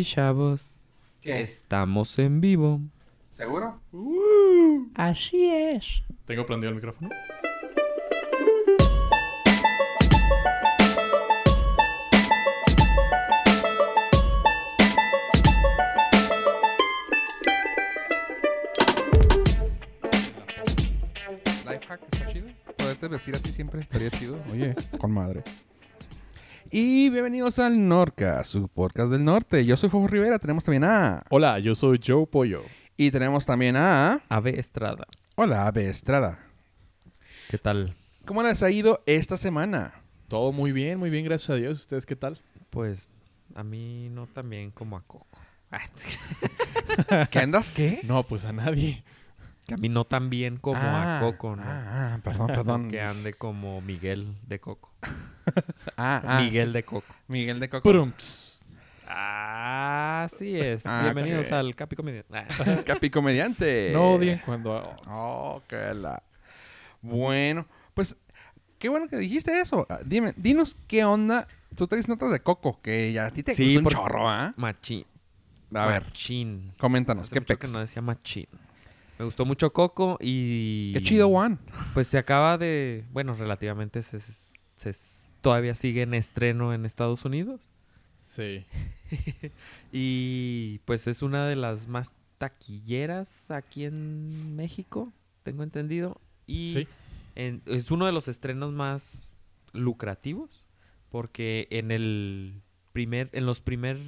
Y chavos, ¿Qué? estamos en vivo. ¿Seguro? Así es. ¿Tengo prendido el micrófono? Lifehack está chido. Poderte vestir así siempre estaría chido. Oye, con madre. Y bienvenidos al Norca, su podcast del norte. Yo soy Fofo Rivera. Tenemos también a. Hola, yo soy Joe Pollo. Y tenemos también a. Ave Estrada. Hola, Ave Estrada. ¿Qué tal? ¿Cómo les ha ido esta semana? Todo muy bien, muy bien, gracias a Dios. ¿Ustedes qué tal? Pues a mí no tan bien como a Coco. ¿Qué andas qué? No, pues a nadie. Que a mí no tan bien como Ah, a Coco, ¿no? Ah, ah, perdón, perdón. Que ande como Miguel de Coco. Ah, ah, Miguel de Coco. Miguel de Coco. Así es. Ah, Bienvenidos ok. al Capi Comedia. Ah. Capi Comediante. No odien cuando... Oh, que la. Bueno, pues qué bueno que dijiste eso. Ah, Dime, dinos qué onda. Tú traes notas de Coco, que ya a ti te Sí, gustó un por- chorro, ¿ah? Machín. A ver, Machín. coméntanos, Hace ¿qué mucho pex? que no decía machín. Me gustó mucho Coco y... Qué chido, Juan. Pues se acaba de... Bueno, relativamente se, se- se- todavía sigue en estreno en Estados Unidos. Sí. Y pues es una de las más taquilleras aquí en México, tengo entendido. Y Sí. en- es uno de los estrenos más lucrativos porque en el primer en los primer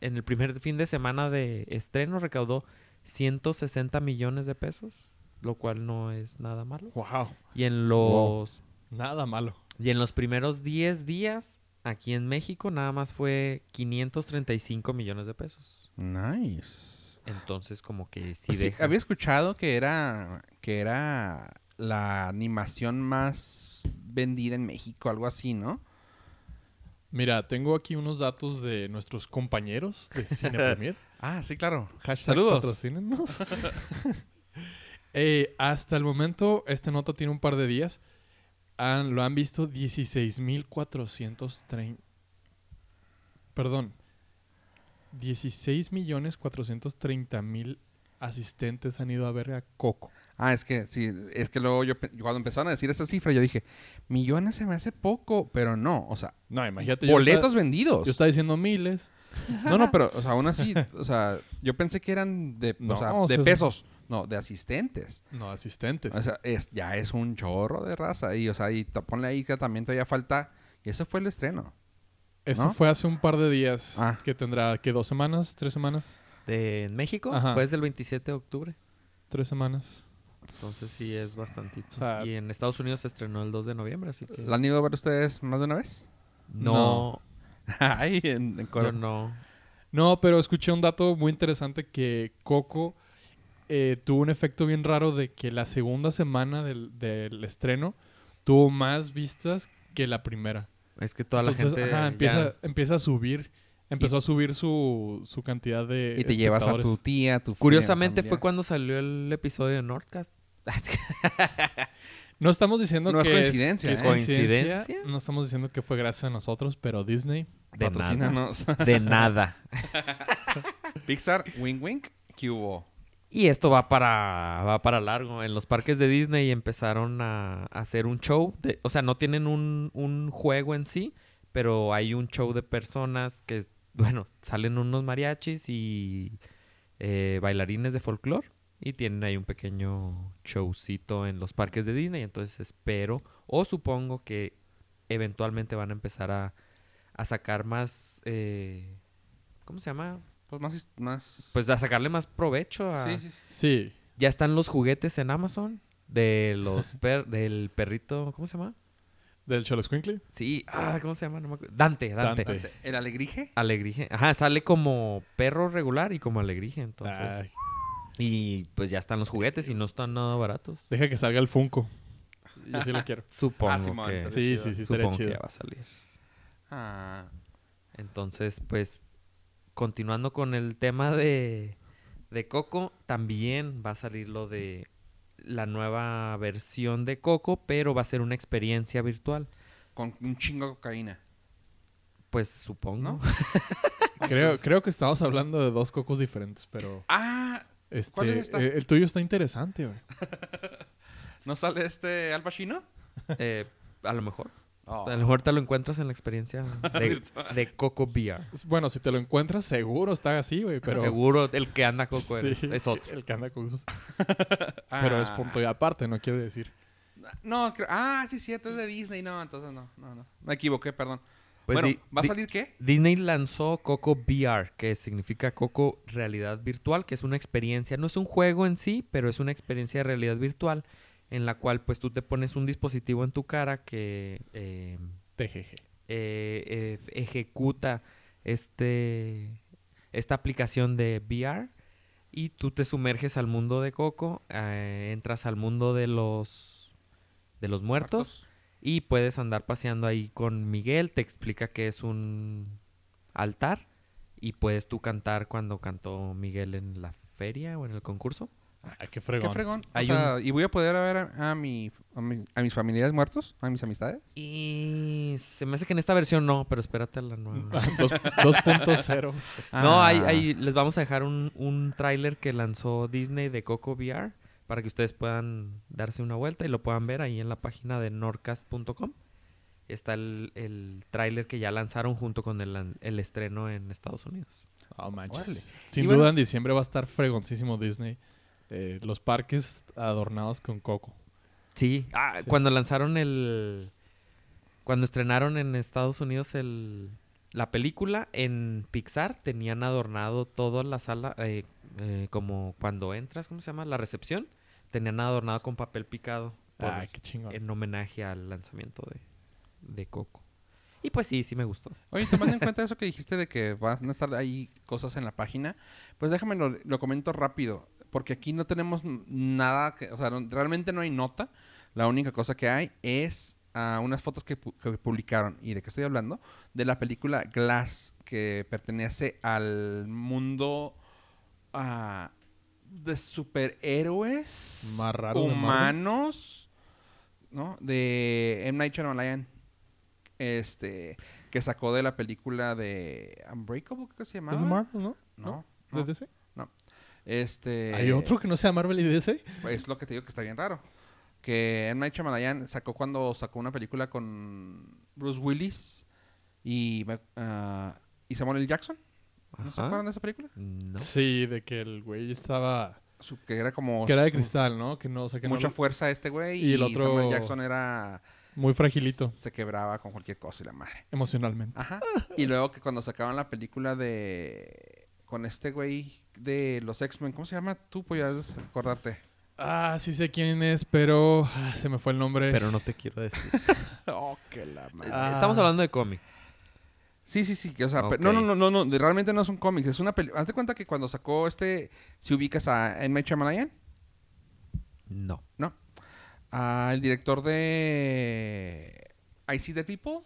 en el primer fin de semana de estreno recaudó 160 millones de pesos, lo cual no es nada malo. Wow. Y en Wow. los Nada malo. y en los primeros 10 días aquí en México nada más fue 535 millones de pesos. Nice. Entonces como que sí Pues sí, había escuchado que era que era la animación más vendida en México, algo así, ¿no? Mira, tengo aquí unos datos de nuestros compañeros de Cine Premier. Ah, sí, claro. Hashtag Saludos. patrocínenos. Eh, hasta el momento, esta nota tiene un par de días. Han- lo han visto 16.430. Perdón. 16.430.000 asistentes han ido a ver a Coco. Ah, es que sí, es que luego yo cuando empezaron a decir esa cifra yo dije, millones se me hace poco, pero no, o sea, No, imagínate. yo boletos vendidos. Yo estaba diciendo miles. No, no, pero, o sea, aún así, o sea, yo pensé que eran de, No, o sea, o de pesos, no, de asistentes. No, asistentes. O sea, es, ya es un chorro de raza y, o sea, y ponle ahí que también todavía falta, y ese fue el estreno. Eso ¿no? fue hace un par de días. Ah. Que tendrá, que ¿Dos semanas? ¿Tres semanas? De en México Ajá. fue desde el 27 de octubre. ¿Tres semanas? Entonces sí es bastantito. O sea- y en Estados Unidos se estrenó el 2 de noviembre, así que... ¿La han ido a ver ustedes más de una vez? No, Ay, en, en yo no. No, pero escuché un dato muy interesante que Coco eh, tuvo un efecto bien raro de que la segunda semana del, del estreno tuvo más vistas que la primera. Es que toda la Entonces, gente ajá, ya- empieza, empieza a subir, empezó a subir su, su cantidad de Y te llevas a tu tía, a tu Curiosamente familia. fue cuando salió el episodio de Nordcast. No estamos diciendo No es que coincidencia, que es ¿eh? coincidencia. ¿Coincidencia? No estamos diciendo que fue gracias a nosotros, pero Disney. De nada. De nada. Pixar, wing wink, ¿qué hubo? Y esto va para, va para largo. En los parques de Disney empezaron a, a hacer un show. De, o sea, no tienen un, un juego en sí, pero hay un show de personas que, bueno, salen unos mariachis y eh, bailarines de folclore. Y tienen ahí un pequeño showcito en los parques de Disney. Entonces espero o supongo que eventualmente van a empezar a, a sacar más... eh, ¿Cómo se llama? Pues más... más... Pues a sacarle más provecho a... sí, sí, sí. Sí. Ya están los juguetes en Amazon de los per- del perrito, ¿cómo se llama? Del Cholo Squinkly. Sí, ah, ¿cómo se llama? No me acuerdo. Dante, Dante. Dante. ¿El alegrije? Alegrije. Ajá, sale como perro regular y como alegrije, entonces. Ay, Y pues ya están los juguetes y no están nada baratos. deja que salga el Funko. Yo sí lo quiero. Supongo Ah, Simón, que Sí, sí, sí, supongo que chido. ya va a salir. Ah, Entonces, pues continuando con el tema de de Coco, también va a salir lo de la nueva versión de Coco, pero va a ser una experiencia virtual. con un chingo de cocaína. Pues supongo. ¿No? Creo, creo que estamos hablando de dos cocos diferentes, pero... Ah, Este, ¿Cuál es esta? eh, el tuyo está interesante, güey. ¿no sale este Al Pacino? Eh, a lo mejor. Oh. A lo mejor te lo encuentras en la experiencia de, de Coco VR. Bueno, si te lo encuentras, seguro está así, güey, pero... Seguro el que anda Coco Sí, es otro. El que anda con esos... Pero es Ah. punto y aparte, no quiero decir. No, creo- ah, sí, cierto, es de Disney. No, entonces no, no, no. Me equivoqué, perdón. Pues bueno, di- ¿va a di- salir qué? Disney lanzó Coco VR, que significa Coco Realidad Virtual, que es una experiencia, no es un juego en sí, pero es una experiencia de realidad virtual en la cual pues tú te pones un dispositivo en tu cara que eh, TGG. eh, eh, ejecuta este esta aplicación de VR y tú te sumerges al mundo de Coco, eh, entras al mundo de los de los muertos y puedes andar paseando ahí con Miguel, te explica que es un altar y puedes tú cantar cuando cantó Miguel en la feria o en el concurso. Ay, qué fregón. Qué fregón. O Hay sea, ¿y voy a poder ver a, a mi, a, mi- a mis familiares muertos? ¿A mis amistades? Y se me hace que en esta versión no, pero espérate a la nueva. Dos- 2.0. No, Ah. ahí, ahí les vamos a dejar un, un tráiler que lanzó Disney de Coco VR para que ustedes puedan darse una vuelta y lo puedan ver ahí en la página de norcast.com. Está el, el tráiler que ya lanzaron junto con el, el estreno en Estados Unidos. Oh, manches. Sin Y duda bueno- en diciembre va a estar fregoncísimo Disney. Eh, los parques adornados con coco. Sí, ah, Sí. cuando lanzaron el... Cuando estrenaron en Estados Unidos el, la película, en Pixar tenían adornado toda la sala, eh, eh, como cuando entras, ¿cómo se llama? La recepción, tenían adornado con papel picado por- Ay, qué chingón. en homenaje al lanzamiento de, de Coco. Y pues sí, sí me gustó. Oye, tomando en cuenta eso que dijiste de que van a estar ahí cosas en la página, pues déjame lo, lo comento rápido, porque aquí no tenemos nada, que, o sea, no- realmente no hay nota. La única cosa que hay es ah, unas fotos que, pu- que publicaron. ¿Y de qué estoy hablando? De la película Glass, que pertenece al mundo ah, de superhéroes Más raro de Marvel. humanos, ¿no? De M. Night Shyamalan, este, que sacó de la película de Unbreakable, creo que se llamaba. ¿Es de Marvel, no? No, ¿De no, DC? Este, ¿Hay otro que no sea Marvel y DC? pues, Es lo que te digo que está bien raro. Que M. Night Shyamalan sacó cuando sacó una película con Bruce Willis y, ah, y Samuel L. Jackson. ¿No se acuerdan de esa película? No. Sí, de que el güey estaba... Su- que era como Que era de cristal, ¿no? Que no, o sea, que no- mucha fuerza este güey Y y, el otro- Samuel Jackson era muy fragilito se quebraba con cualquier cosa y la madre. emocionalmente. Ajá. Y luego que cuando sacaban la película de con este güey de los X-Men, ¿cómo se llama? Tú podías acordarte. Ah, sí sé quién es, pero ah, se me fue el nombre. Pero no te quiero decir. Oh, que la madre. Ah. Estamos hablando de cómics. Sí, sí, sí, que, o sea, pe- Ok. no, no, no, no, realmente no es un cómic, es una película. Haz de cuenta que cuando sacó este, si ubicas a M. Night Shyamalan, No. ¿no? Ah, el director de I See the People.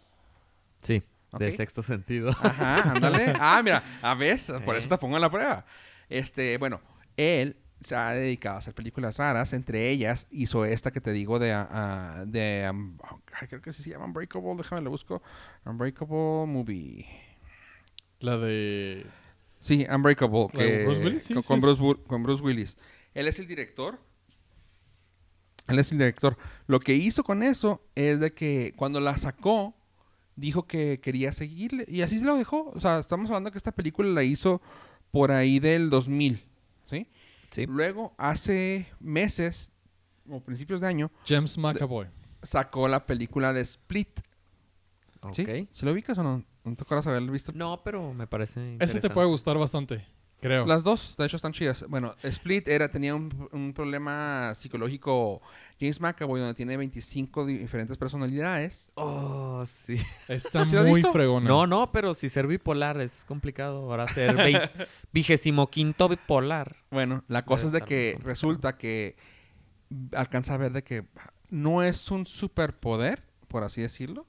Sí, De sexto sentido. Ajá, ándale. Ah, mira, a ver, por Eh. eso te pongo en la prueba. Este, bueno, él se ha dedicado a hacer películas raras, entre ellas hizo esta que te digo de, ah, de um, creo que se llama Unbreakable, déjame lo busco. Unbreakable Movie. La de... Sí, Unbreakable. ¿La de que- Bruce Willis? Sí, con, sí, con sí. Bruce, Wu- con Bruce Willis. Él es el director. Él es el director. Lo que hizo con eso es de que cuando la sacó, dijo que quería seguirle. Y así se lo dejó. O sea, estamos hablando que esta película la hizo por ahí del 2000. ¿Sí? Sí. Luego, hace meses, o principios de año, James McAvoy. sacó la película de Split. Ok. ¿Sí? ¿Se lo ubicas o no? ¿No te acuerdas haberlo visto? No, pero me parece Ese te puede gustar bastante, creo. Las dos, de hecho, están chidas. Bueno, Split era, tenía un, un problema psicológico. James McAvoy, donde tiene 25 di- diferentes personalidades. Oh, sí. Está ¿Sí lo has muy fregona. No, no, pero si ser bipolar es complicado. Ahora ser vigésimo quinto bipolar. Bueno, la cosa es de que complicado. resulta que alcanza a ver de que no es un superpoder, por así decirlo,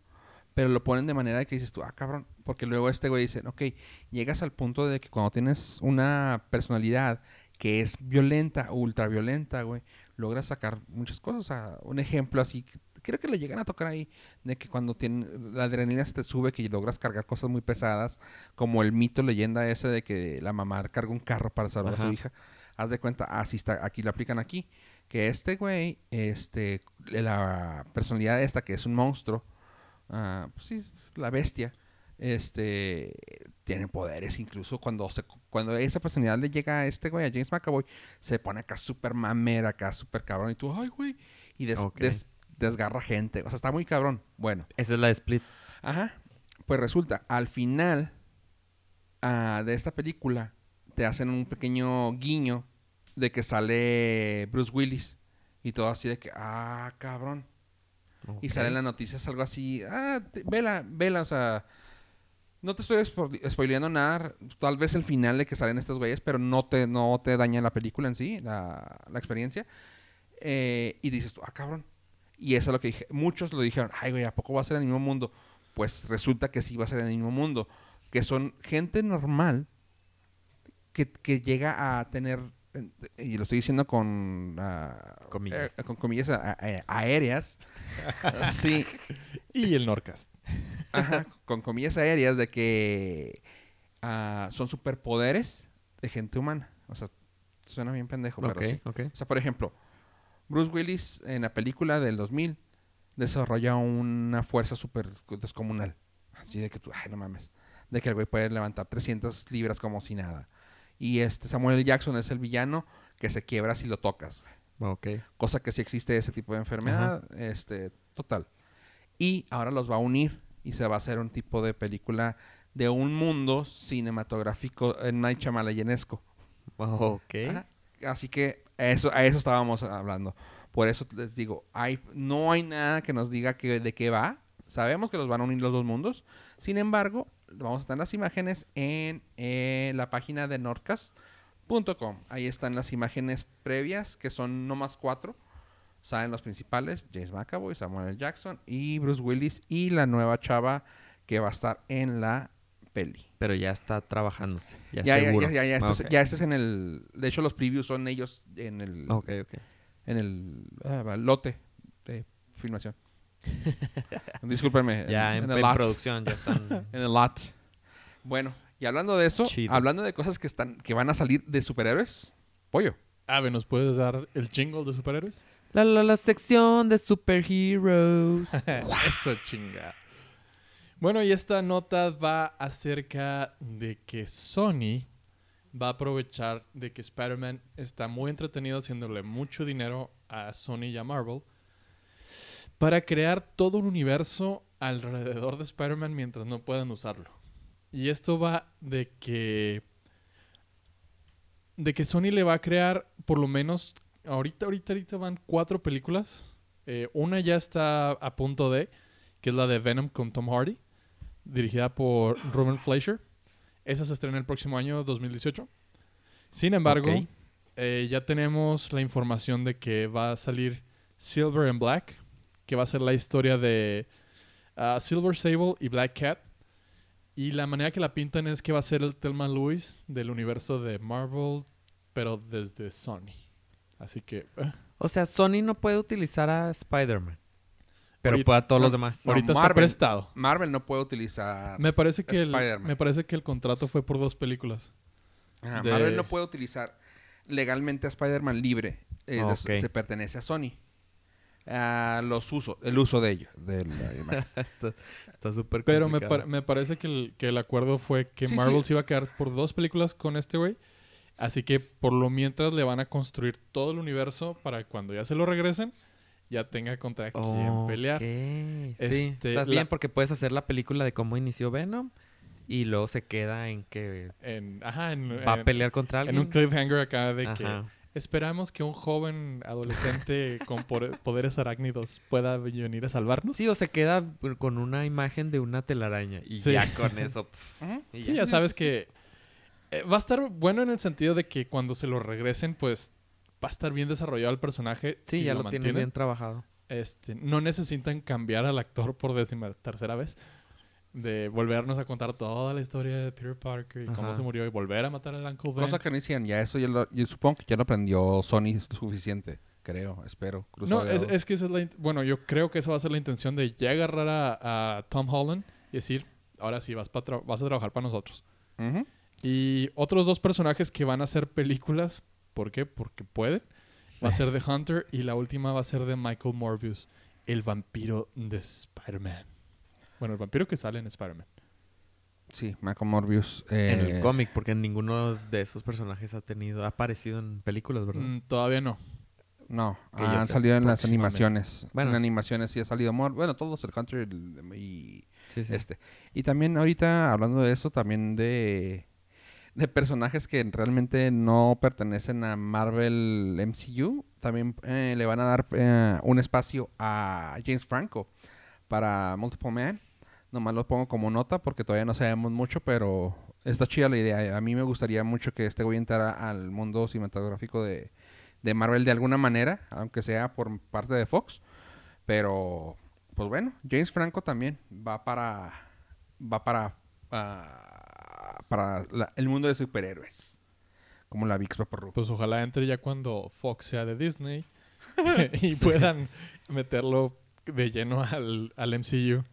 pero lo ponen de manera que dices tú, ah, cabrón, porque luego este güey dice, ok, llegas al punto de que cuando tienes una personalidad que es violenta, ultra violenta, güey, logras sacar muchas cosas. O sea, un ejemplo así creo que lo llegan a tocar ahí, de que cuando tiene, la adrenalina se te sube, que logras cargar cosas muy pesadas, como el mito leyenda ese de que la mamá carga un carro para salvar a su hija. Haz de cuenta, así está, aquí lo aplican aquí. Que este güey, este, la personalidad esta, que es un monstruo, ah, pues sí, es la bestia, este, tiene poderes incluso cuando se, cuando esa personalidad le llega a este güey, a James McAvoy, se pone acá súper mamera, acá súper cabrón, y tú, ay, güey, y des- des- desgarra gente, o sea, está muy cabrón. Bueno, Esa es la de Split. Ajá. Pues resulta, al final ah, de esta película, te hacen un pequeño guiño de que sale Bruce Willis. Y todo así de que, ah, cabrón. Y sale en las noticias algo así, ah, te- vela, vela, o sea. No te estoy spo- spoileando nada, tal vez el final de que salen estos güeyes, pero no te, no te daña la película en sí, la, la experiencia. Eh, y dices tú, ah, cabrón. Y eso es lo que dije. Muchos lo dijeron, ay, güey, ¿a poco va a ser en el mismo mundo? Pues resulta que sí va a ser en el mismo mundo. Que son gente normal que, que llega a tener, eh, y lo estoy diciendo con, ah, Comillas. eh, con comillas a- a- aéreas. sí, Y el Norcast. Ajá, con comillas aéreas de que ah, son superpoderes de gente humana. O sea, suena bien pendejo, pero sí. ok. O sea, por ejemplo, Bruce Willis en la película del 2000 desarrolla una fuerza súper descomunal. Así de que tú, ay, no mames. De que el güey puede levantar 300 libras como si nada. Y este Samuel. Jackson es el villano que se quiebra si lo tocas. Ok. Cosa que sí existe ese tipo de enfermedad. Este, total. Y ahora los va a unir y se va a hacer un tipo de película de un mundo cinematográfico eh, Night Shyamalanesco. Ok. Ajá. Así que eso, a eso estábamos hablando. Por eso les digo, hay, no hay nada que nos diga que, de qué va. Sabemos que los van a unir los dos mundos. Sin embargo, vamos a tener las imágenes en, eh, la página de Nordcast.com. Ahí están las imágenes previas, que son no más cuatro. Salen los principales, James McAvoy, Samuel L. Jackson y Bruce Willis. Y la nueva chava que va a estar en la peli. Pero ya está trabajándose. Ya, Ya, ya, seguro. ya, ya, ya, este es- Ok. ya este es en el... De hecho, los previews son ellos en el, Ok, ok. en el ah, lote de filmación. Discúlpenme. Ya en, el en lot. producción ya están. En el lot. Bueno, y hablando de eso, Chido. hablando de cosas que están que van a salir de superhéroes, pollo. Ave, ¿nos puedes dar el jingle de superhéroes? La, la, la sección de superheroes. Eso chinga. Bueno, y esta nota va acerca de que Sony va a aprovechar de que Spider-Man está muy entretenido haciéndole mucho dinero a Sony y a Marvel para crear todo un universo alrededor de Spider-Man mientras no puedan usarlo. Y esto va de que de que Sony le va a crear por lo menos ahorita ahorita ahorita van cuatro películas. Eh, una ya está a punto de que es la de Venom con Tom Hardy, dirigida por Ruben Fleischer. Esa se estrena el próximo año 2018. Sin embargo, eh, ya tenemos la información de que va a salir Silver and Black, que va a ser la historia de ah, Silver Sable y Black Cat. Y la manera que la pintan es que va a ser el Thelma Lewis del universo de Marvel, pero desde Sony. Así que eh, O sea, Sony no puede utilizar a Spider-Man. Pero Ahorita- puede a todos no, los demás. No, ahorita está Marvel. prestado. Marvel no puede utilizar. Me parece que el, Spider-Man. me parece que el contrato fue por dos películas. Ajá, de- Marvel no puede utilizar legalmente a Spider-Man libre. eh, Ok. se pertenece a Sony. A los usos, el uso de ello. de la imagen. está está súper Pero me, complicado. par- me parece que el, que el acuerdo fue que Sí, Marvel sí. se iba a quedar por dos películas con este güey. Así que por lo mientras le van a construir todo el universo para cuando ya se lo regresen, ya tenga contra quién pelear. Ok. Sí, Este, está la- bien porque puedes hacer la película de cómo inició Venom y luego se queda en que En, ajá, en, va en- a pelear contra en alguien. un cliffhanger acá de que esperamos que un joven adolescente con poderes arácnidos pueda venir a salvarnos. Sí, o se queda con una imagen de una telaraña y Sí. ya con eso. y Sí, ya sabes que eh, va a estar bueno en el sentido de que cuando se lo regresen, pues va a estar bien desarrollado el personaje. Sí, si ya lo, tiene mantienen. bien trabajado. Este, no necesitan cambiar al actor por décima tercera vez. De volvernos a contar toda la historia de Peter Parker y cómo se murió y volver a matar al Uncle Ben. Cosa que no hicieron. Ya eso yo, lo- yo supongo que ya lo aprendió Sony suficiente. creo, espero. No, es, es que esa es la... Bueno, yo creo que esa va a ser la intención de ya agarrar a, a Tom Holland y decir, ahora sí, vas, pa tra- vas a trabajar para nosotros. Y otros dos personajes que van a hacer películas, ¿por qué? Porque pueden. Va a ser de Hunter y la última va a ser de Michael Morbius, el vampiro de Spider-Man. Bueno, el vampiro que sale en Spider-Man. Sí, Michael Morbius. En eh, el cómic, porque ninguno de esos personajes ha tenido, ha aparecido en películas, ¿verdad? Mm, todavía no. No, han sé, salido en las animaciones. Bueno. En animaciones sí ha salido Mor Bueno, todos, el Hunter y Sí, sí. este. Y también ahorita, hablando de eso, también de, de personajes que realmente no pertenecen a Marvel MCU, también eh, le van a dar eh, un espacio a James Franco para Multiple Man. Nomás lo pongo como nota porque todavía no sabemos mucho, pero está chida la idea. A mí me gustaría mucho que este güey entrara al mundo cinematográfico de, de Marvel de alguna manera, aunque sea por parte de Fox. Pero, pues bueno, James Franco también va para, va para, ah, para la- el mundo de superhéroes. Como la Vix Vaporub. Pues ojalá entre ya cuando Fox sea de Disney y puedan meterlo de lleno al, al MCU.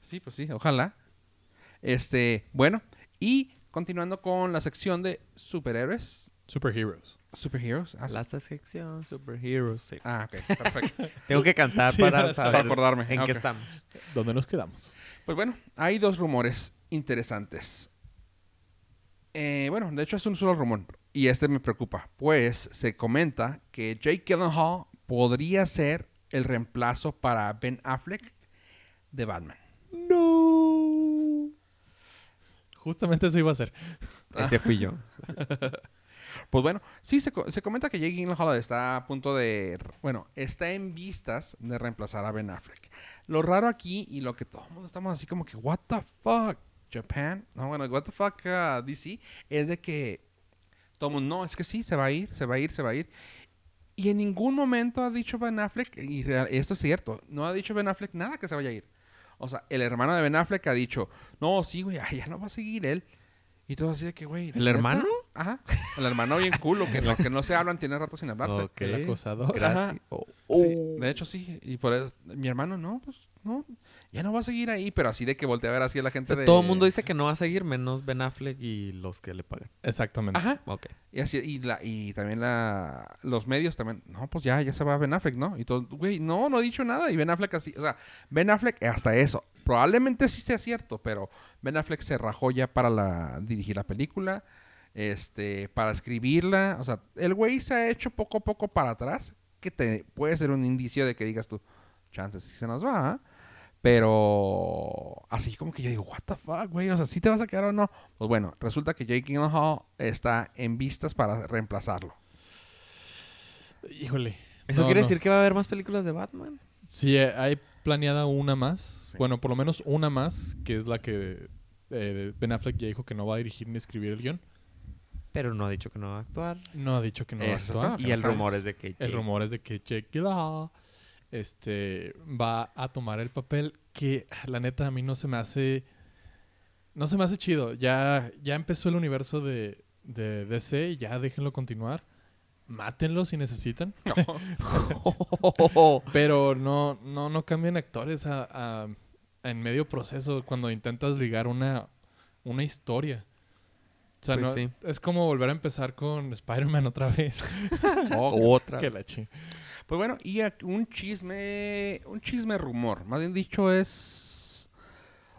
Sí, pues sí, ojalá. Este, bueno, y continuando con la sección de superhéroes, Superheroes. superheroes. Ah. La sección Superheroes. sí. Ah, ok, perfecto. Tengo que cantar Sí, para para saber para acordarme. en qué estamos. ¿Dónde nos quedamos? Pues bueno, hay dos rumores interesantes. Eh, bueno, de hecho es un solo rumor y este me preocupa, pues se comenta que Jake Gyllenhaal podría ser el reemplazo para Ben Affleck de Batman. No. Justamente eso iba a ser. Ese fui yo. Pues bueno, sí, se, co- se comenta que Jake Gyllenhaal está a punto de... Bueno, está en vistas de reemplazar a Ben Affleck. Lo raro aquí y lo que todo el mundo estamos así como que, what the fuck, Japan? No, bueno, what the fuck, uh, DC, es de que todo el mundo, no, es que sí, se va a ir, se va a ir, se va a ir. Y en ningún momento ha dicho Ben Affleck, y real- esto es cierto, no ha dicho Ben Affleck nada que se vaya a ir. O sea, el hermano de Ben Affleck ha dicho, no, sí, güey, ya no va a seguir él. Y todo así de que, güey. ¿El ¿neta? hermano? Ajá. El hermano bien culo, que, no, que no se hablan, tiene rato sin hablarse. Ok. El acosador. Gracias. Oh. Sí, de hecho, sí. Y por eso, mi hermano, no, pues, no. Ya no va a seguir ahí, pero así de que voltea a ver así a la O gente sea, de... Todo el mundo dice que no va a seguir, menos Ben Affleck y los que le pagan. Exactamente. Ajá. Ok. Y así, y, la, y también la, los medios también, no, pues ya, ya se va Ben Affleck, ¿no? Y todo, güey, no, no ha dicho nada. Y Ben Affleck así, o sea, Ben Affleck hasta eso. Probablemente sí sea cierto, pero Ben Affleck se rajó ya para la, dirigir la película, este, para escribirla. O sea, el güey se ha hecho poco a poco para atrás, que te puede ser un indicio de que digas tú, chances si se nos va, ¿ah? Pero así como que yo digo, what the fuck, güey, o sea, ¿sí te vas a quedar o no? Pues bueno, resulta que Jake Gyllenhaal está en vistas para reemplazarlo. Híjole. ¿Eso No, quiere no. decir que va a haber más películas de Batman? Sí, eh, hay planeada una más. Sí. Bueno, por lo menos una más, que es la que eh, Ben Affleck ya dijo que no va a dirigir ni escribir el guion. Pero no ha dicho que no va a actuar. No ha dicho que no va a actuar. Ah, y no el sabes. rumor es de que... El rumor es de que Jake Gyllenhaal este, va a tomar el papel que, la neta, a mí no se me hace... No se me hace chido. Ya, ya empezó el universo de, de DC ya déjenlo continuar. Mátenlo si necesitan. Pero no, no, no cambien actores a, a- en medio proceso cuando intentas ligar una, una historia. O sea, Pues no- sí. es como volver a empezar con Spider-Man otra vez. Oh, Otra. que la Pues bueno, y un chisme, un chisme rumor, más bien dicho es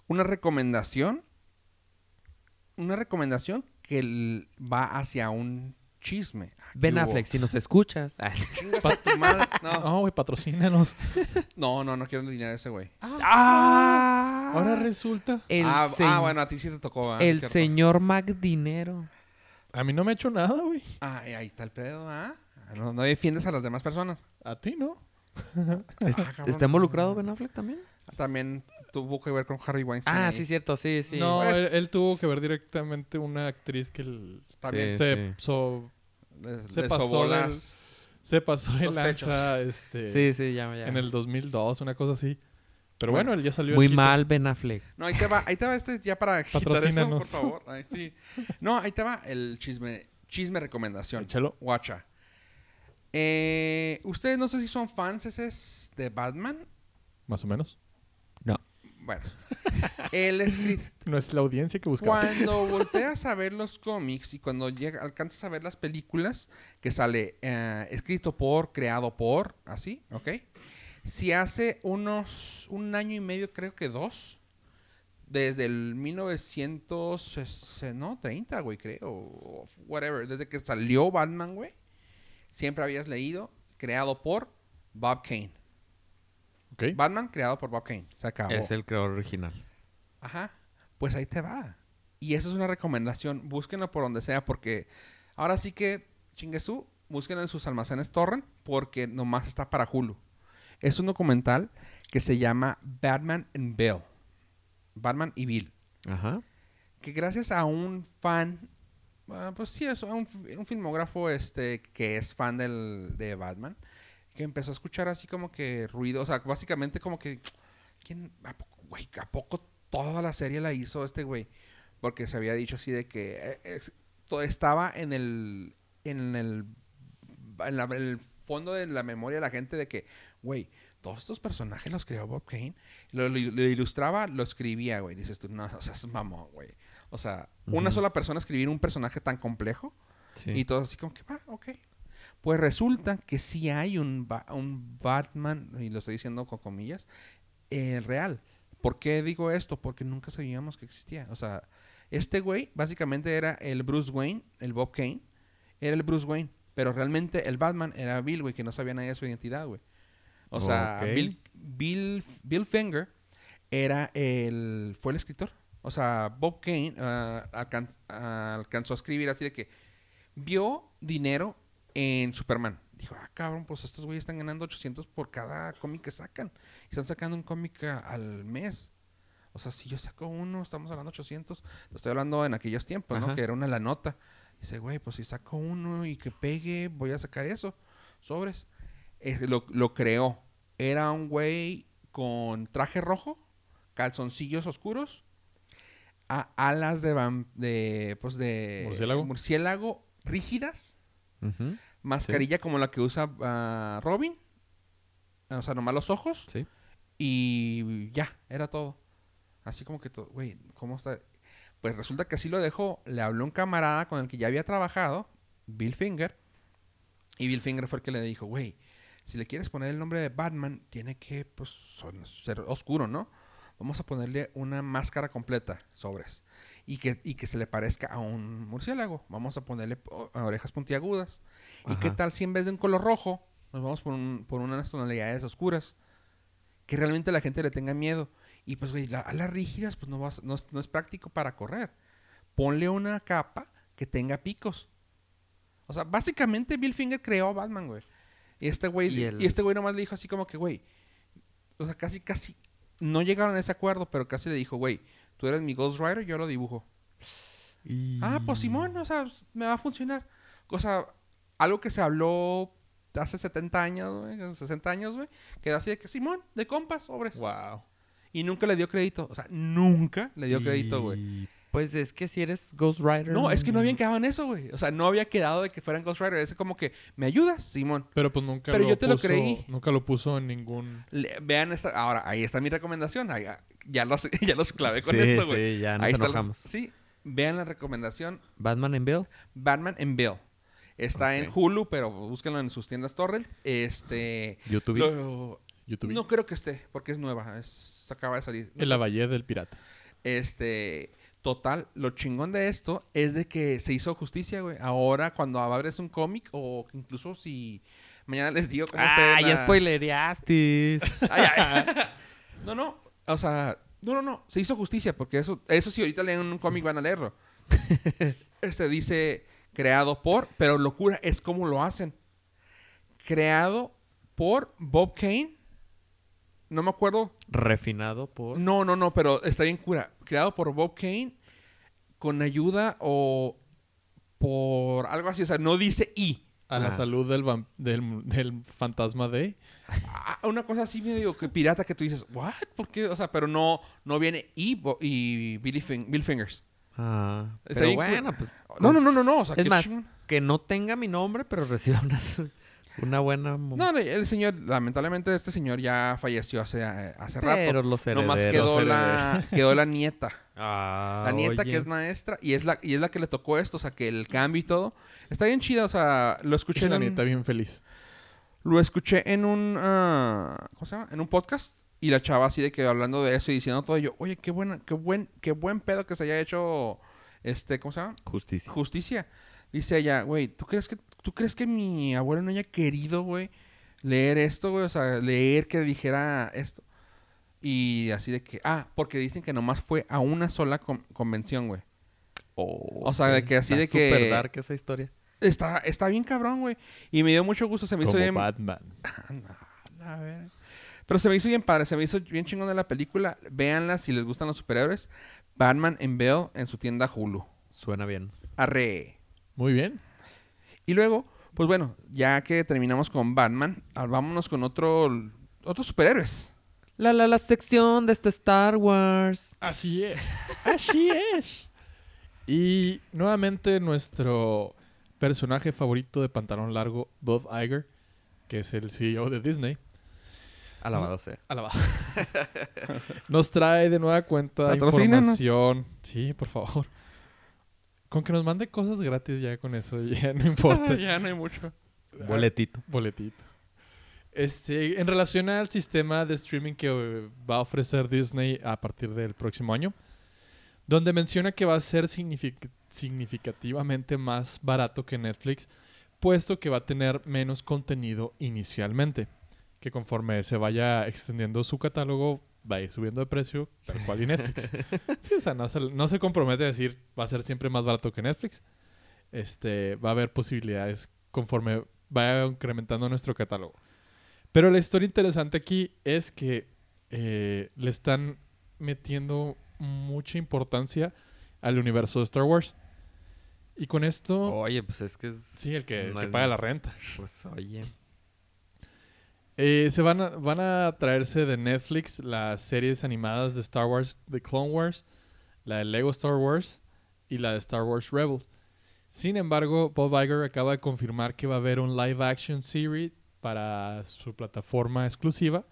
una recomendación, una recomendación que va hacia un chisme. Aquí Ben hubo- Affleck, si nos escuchas. Ah. Tu madre. No, No, güey, patrocínanos. no, no, no quiero el dinero de ese güey. ¡Ah! Ahora resulta. El, ah, se- ah, bueno, a ti sí te tocó. ah, el cierto. señor McDinero. A mí no me ha hecho nada, güey. Ah, ahí está el pedo, ¿ah? No, no defiendes a las demás personas. A ti, ¿no? ¿Est- Ah, cabrón. ¿Está involucrado Ben Affleck también? También tuvo que ver con Harry Weinstein. Ah, ahí. sí, cierto, sí, sí. no, Pues- él, él tuvo que ver directamente una actriz que el- También Sí, se, sí. so- le- se le pasó sobó las- se pasó de Los lanza este, Sí, sí, ya, ya. en el 2002, una cosa así. Pero Bueno, bueno, él ya salió Muy mal Ben Affleck. No, ahí te va, ahí te va este ya para quitar eso, por Patrocínanos. favor. Ay, sí. No, ahí te va el chisme, chisme recomendación. Échalo. Guacha. Eh, Ustedes no sé si son fans ese de Batman. Más o menos. No. Bueno, el escritor. No es la audiencia que buscamos. Cuando volteas a ver los cómics y cuando llega, alcanzas a ver las películas, que sale eh, escrito por, creado por, así, ¿ok? Si hace unos, un año y medio, creo que dos, desde el 1930, no, 30, güey, creo, o whatever, desde que salió Batman, güey, siempre habías leído, creado por Bob Kane. Ok. Batman creado por Bob Kane, se acabó. Es el creador original. Ajá. Pues ahí te va. Y eso es una recomendación. Búsquenlo por donde sea porque ahora sí que, chinguesú, búsquenlo en sus almacenes torrent porque nomás está para Hulu. Es un documental que se llama Batman and Bill. Batman y Bill. Ajá. Que gracias a un fan, ah, pues sí, es un, un filmógrafo este, que es fan del, de Batman, que empezó a escuchar así como que ruido, o sea, básicamente como que, ¿quién, a poco, a poco toda la serie la hizo este güey? Porque se había dicho así de que eh, es- to- estaba en el, en el, en el fondo de la memoria de la gente de que, güey, todos estos personajes los creó Bob Kane. Lo, lo- lo ilustraba, lo escribía, güey. Dices tú, no, o sea, es mamón, güey. O sea, una sola persona escribir un personaje tan complejo Sí. y todo así como que, ah, ok. Pues resulta que sí hay un, Ba- un Batman, y lo estoy diciendo con comillas, eh, real. ¿Por qué digo esto? Porque nunca sabíamos que existía. O sea, este güey básicamente era el Bruce Wayne, el Bob Kane, era el Bruce Wayne. Pero realmente el Batman era Bill, güey, que no sabía nadie de su identidad, güey. O sea. Bill, Bill, Bill Finger era el, fue el escritor. O sea, Bob Kane alcan- ah, alcanzó a escribir así de que vio dinero en Superman. Dijo, ah, cabrón, pues estos güeyes están ganando 800 por cada cómic que sacan. Y están sacando un cómic al mes. O sea, si yo saco uno, estamos hablando 800. Lo estoy hablando en aquellos tiempos, ¿no? Que era una la nota. Dice, güey, pues si saco uno y que pegue, voy a sacar eso. Sobres. Eh, lo, lo creó. Era un güey con traje rojo, calzoncillos oscuros, a- alas de, vam- de, pues de Murciélago. murciélago rígidas, mascarilla como la que usa ah, Robin, o sea, nomás los ojos, Sí. y ya, era todo. Así como que, todo, güey, ¿cómo está? Pues resulta que así lo dejó. Le habló un camarada con el que ya había trabajado, Bill Finger. Y Bill Finger fue el que le dijo, güey, si le quieres poner el nombre de Batman, tiene que, pues, ser oscuro, ¿no? Vamos a ponerle una máscara completa, sobres. Y que, y que se le parezca a un murciélago. Vamos a ponerle orejas puntiagudas. ¿Y qué tal si en vez de un color rojo, nos vamos por, un- por unas tonalidades oscuras? Que realmente la gente le tenga miedo. Y pues, güey, la- a las rígidas, pues no, vas- no, es, no es práctico para correr. Ponle una capa que tenga picos. O sea, básicamente Bill Finger creó a Batman, güey. Y este güey, Y y, este güey nomás le dijo así como que, güey, o sea, casi, casi, no llegaron a ese acuerdo, pero casi le dijo, güey, tú eres mi Ghost Rider, yo lo dibujo. Ah, pues Simón, o sea, me va a funcionar. O sea, algo que se habló hace 70 años, güey, 60 años, güey, que así de que Simón, de compas, sobres. Wow. Y nunca le dio crédito. O sea, nunca le dio crédito, güey. Pues es que si eres Ghost Rider. No, es que no habían quedado en eso, güey. O sea, no había quedado de que fueran Ghost Rider. Es como que, ¿me ayudas, Simón? Pero pues nunca Pero lo yo te lo puso- creí. Nunca lo puso en ningún... Le- vean esta. Ahora, ahí está mi recomendación. Ahí, ah, ya, los, ya los clavé con Sí, esto, güey. sí, ya nos ahí está. enojamos. Sí, vean la recomendación. Batman en Bill. Batman and Bill. Está en. Hulu, pero búsquenlo en sus tiendas torrent. Este. YouTube. lo- YouTube. no creo que esté, porque es nueva. Es, acaba de salir. En la Valle del Pirata. Este, total, lo chingón de esto es de que se hizo justicia, güey. Ahora, cuando abres un cómic, o incluso si mañana les digo cómo Ah, ya la- spoilereaste. Ay, ay. No, no, o sea, no, no, no, se hizo justicia, porque eso, eso sí, ahorita leen un cómic van a leerlo. Este dice creado por, pero locura es como lo hacen. Creado por Bob Kane. No me acuerdo Refinado por. no, no, no, pero está bien cura. Creado por Bob Kane con ayuda o por algo así. O sea, no dice I. A la Ah. salud del, del, del fantasma de... Ah, Una cosa así medio que pirata que tú dices, ¿what? ¿Por qué? O sea, pero no, no viene I Bo- y Billy Fin- Bill Fingers. Ah, Está pero bueno, pues. No, no, no, no, no. O sea, Es más, chingón. que no tenga mi nombre, pero reciba unas. Una buena... No, no, el señor, lamentablemente este señor ya falleció hace, eh, hace rato. pero los herederos... Nomás quedó herederos. la, quedó la nieta. Ah, La nieta oye. que es maestra y es la y es la que le tocó esto, o sea, que el cambio y todo. Está bien chido, o sea, lo escuché Es en la un, nieta bien feliz. lo escuché en un ah, ¿cómo se llama? En un podcast y la chava así de que hablando de eso y diciendo todo y yo, "Oye, qué buena qué buen qué buen pedo que se haya hecho este, ¿cómo se llama? Justicia. Justicia." Dice ella, "Güey, ¿tú crees que tú crees que mi abuelo no haya querido, güey, leer esto, güey? O sea, leer que dijera esto." Y así de que, ah, porque dicen que nomás fue a una sola con- convención, güey. O sea, de que así de que- súper dark esa historia. Está, está bien cabrón, güey. Y me dio mucho gusto, se me hizo bien... Batman. A ver. Pero se me hizo bien padre, se me hizo bien chingón de la película. Véanla si les gustan los superhéroes. Batman en Bell en su tienda Hulu. Suena bien. Arre. Muy bien. Y luego, pues bueno, ya que terminamos con Batman, ah, vámonos con otro, otros superhéroes. La, la, la sección de este Star Wars. Así es. Así es. Y nuevamente nuestro personaje favorito de pantalón largo, Bob Iger, que es el CEO de Disney, Alabado sea. alaba- nos trae de nueva cuenta información. Sí, por favor. Con que nos mande cosas gratis ya con eso, ya no importa. ya no hay mucho. Boletito. Boletito. Este, en relación al sistema de streaming que va a ofrecer Disney a partir del próximo año, donde menciona que va a ser signific- significativamente más barato que Netflix, puesto que va a tener menos contenido inicialmente, que conforme se vaya extendiendo su catálogo va a ir subiendo de precio, tal cual y Netflix. sí, o sea, no se, no se compromete a decir va a ser siempre más barato que Netflix. Este, va a haber posibilidades conforme vaya incrementando nuestro catálogo. Pero la historia interesante aquí es que eh, le están metiendo mucha importancia al universo de Star Wars. Y con esto, Oye, pues es que... es- sí, el que, el paga la renta. Pues oye. Eh, se van a, van a traerse de Netflix las series animadas de Star Wars, de Clone Wars, la de Lego Star Wars y la de Star Wars Rebels. Sin embargo, Bob Iger acaba de confirmar que va a haber un live action series para su plataforma exclusiva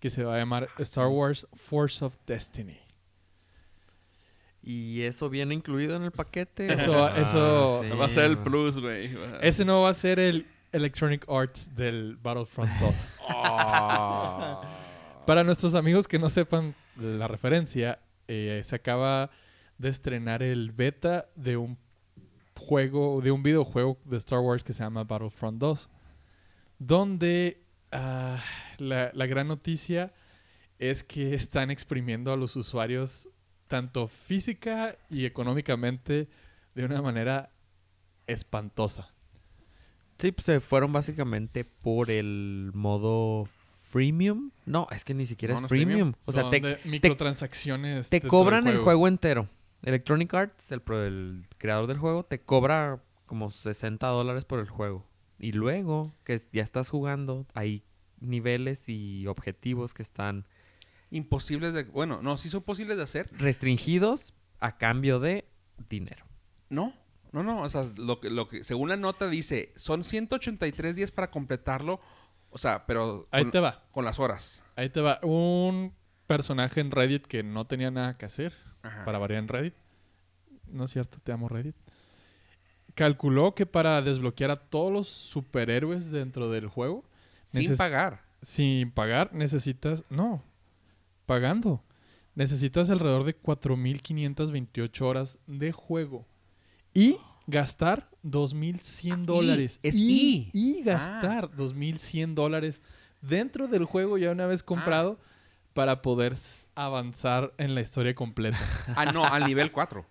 que se va a llamar Star Wars Force of Destiny. ¿Y eso viene incluido en el paquete? Eso va- eso Va a ser el plus, güey. Ese no va a ser el Electronic Arts del Battlefront 2. Para nuestros amigos que no sepan la referencia, eh, se acaba de estrenar el beta de un juego, de un videojuego de Star Wars que se llama Battlefront 2, donde ah, la, la gran noticia es que están exprimiendo a los usuarios tanto física y económicamente de una manera espantosa. Sí, pues se fueron básicamente por el modo freemium. No, es que ni siquiera No, es no freemium. O sea, Son te, de microtransacciones. te cobran el juego entero. Electronic Arts, el, el creador del juego, te cobra como 60 dólares por el juego. Y luego que ya estás jugando, hay niveles y objetivos que están Imposibles de... Bueno, no, sí son posibles de hacer. restringidos a cambio de dinero. No, no, no. O sea, lo que, lo que, según la nota dice, son 183 días para completarlo. O sea, pero Ahí con, te va. con las horas. Ahí te va. Un personaje en Reddit que no tenía nada que hacer Ajá. para variar en Reddit. No es cierto, te amo Reddit. Calculó que para desbloquear a todos los superhéroes dentro del juego, Sin pagar. sin pagar, necesitas. No, pagando. Necesitas alrededor de 4.528 horas de juego. Y gastar 2.100 Ah, y, dólares. es y, y. y gastar 2.100 dólares dentro del juego ya una vez comprado para poder avanzar en la historia completa. Ah, no, al nivel 4.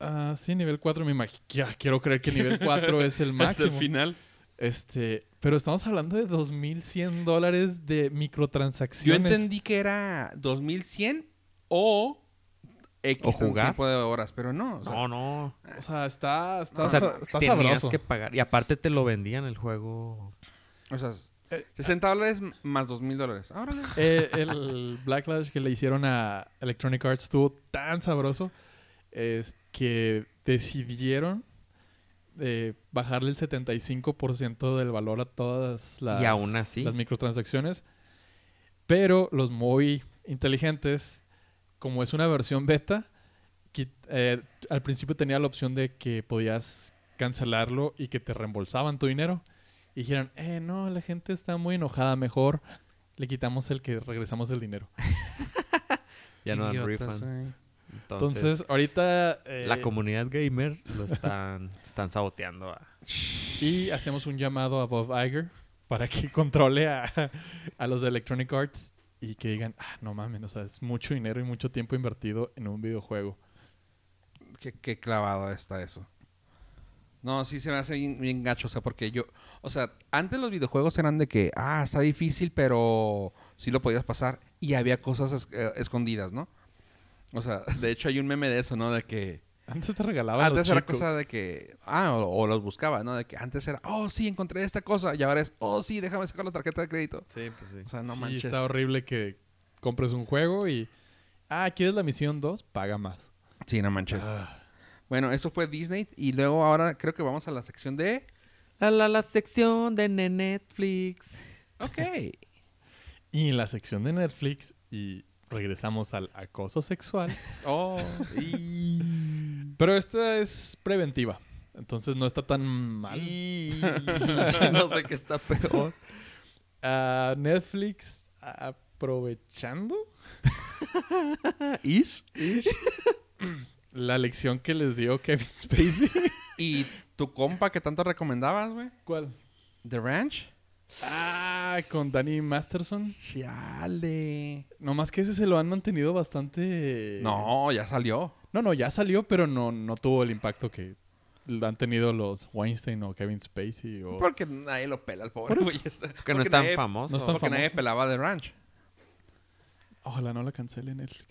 Ah, sí, nivel 4 me imagino. Quiero creer que nivel 4 es el máximo. final. Este, pero estamos hablando de 2.100 dólares de Yo microtransacciones. entendí que era 2100 o X O jugar. tiempo de horas, pero no. o sea, No, no. O sea, está, está, O sea, está tenías sabroso. que pagar. Y aparte te lo vendían el juego. o sea, Eh, 60 dólares más 2000 dólares. Ahora Eh, el backlash que le hicieron a Electronic Arts estuvo tan sabroso es que decidieron eh, bajarle el 75% del valor a todas las, Y aún así. las microtransacciones. Pero los muy inteligentes, como es una versión beta, eh, al principio tenía la opción de que podías cancelarlo y que te reembolsaban tu dinero. Y dijeron, eh, no, la gente está muy enojada, mejor le quitamos el que regresamos el dinero. Ya no dan refund. Entonces, Entonces, ahorita... eh, la comunidad gamer lo están, están saboteando. a- Y hacemos un llamado a Bob Iger para que controle a, a los de Electronic Arts y que digan, ah, no mames, o sea, es mucho dinero y mucho tiempo invertido en un videojuego. Qué, qué clavado está eso. No, sí se me hace bien, bien gacho, o sea, porque yo, o sea, antes los videojuegos eran de que, ah, está difícil, pero sí lo podías pasar y había cosas es- eh, escondidas, ¿no? O sea, de hecho hay un meme de eso, ¿no? De que Antes te regalaban antes los era chicos. cosa de que, ah, o, o los buscaba, ¿no? De que antes era, oh, sí, encontré esta cosa y ahora es, oh, sí, déjame sacar la tarjeta de crédito. Sí, pues sí. O sea, no sí, manches. está horrible que compres un juego y, ah, ¿quieres la misión 2? Paga más. Sí, no manches. Ah. Bueno, eso fue Disney y luego ahora creo que vamos a la sección de, La, la, la sección de Netflix. ok. Y en la sección de Netflix, y regresamos al acoso sexual, oh, pero esta es preventiva. Entonces no está tan mal. Y... no sé qué está peor. Ah, Netflix aprovechando ¿Ish? la lección que les dio Kevin Spacey. ¿Y tu compa que tanto recomendabas, güey? ¿Cuál? ¿The Ranch? Ah, con Danny Masterson. Chale. No más que ese se lo han mantenido bastante. No, ya salió. No, no, ya salió, pero no, no tuvo el impacto que han tenido los Weinstein o Kevin Spacey. O... Porque nadie lo pela al pobre Por güey. Que no es tan nadie- famoso. no es tan Porque nadie pelaba The Ranch. Ojalá no la cancele Netflix.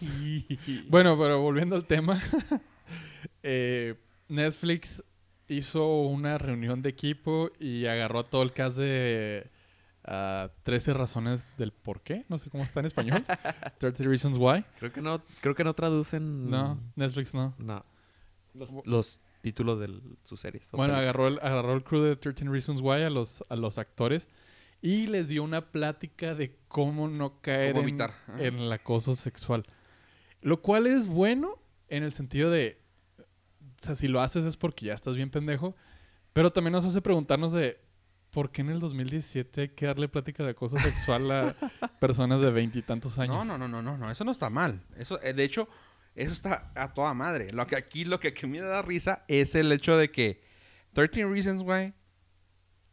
bueno, pero volviendo al tema. eh, Netflix hizo una reunión de equipo y agarró a todo el cast de ah, 13 razones del por qué. No sé cómo está en español. 30 Reasons Why. Creo que no, creo que no traducen. No, Netflix no. No. Los, los títulos de sus series. Bueno, agarró el, agarró el crew de 13 Reasons Why a los, a los actores y les dio una plática de cómo no caer Cómo en el acoso sexual. Lo cual es bueno en el sentido de, o sea, si lo haces es porque ya estás bien pendejo, pero también nos hace preguntarnos de, ¿por qué en el 2017 hay que darle plática de acoso sexual a personas de veintitantos años? No, no, no, no, no, no, eso no está mal. Eso, eh, de hecho, eso está a toda madre. Lo que aquí, lo que aquí me da risa es el hecho de que 13 Reasons Why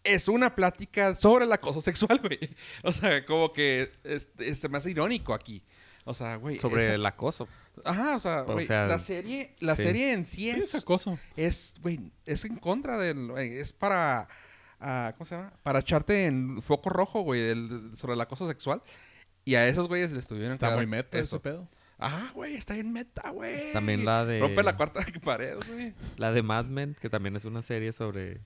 es una plática sobre el acoso sexual, güey. O sea, como que este, se me hace irónico aquí. O sea, güey. Sobre el acoso. Ajá, o sea, O güey, sea, la serie, la sí. serie en sí Sí, es es, acoso. es, güey, es en contra del, es para, ah, ¿cómo se llama? Para echarte en foco rojo, güey, sobre el acoso sexual. Y a esos güeyes les tuvieron Está muy meta eso. ese pedo. Ah, güey, está en meta, güey. También la de. Rompe la cuarta pared, güey. La de Mad Men, que también es una serie sobre.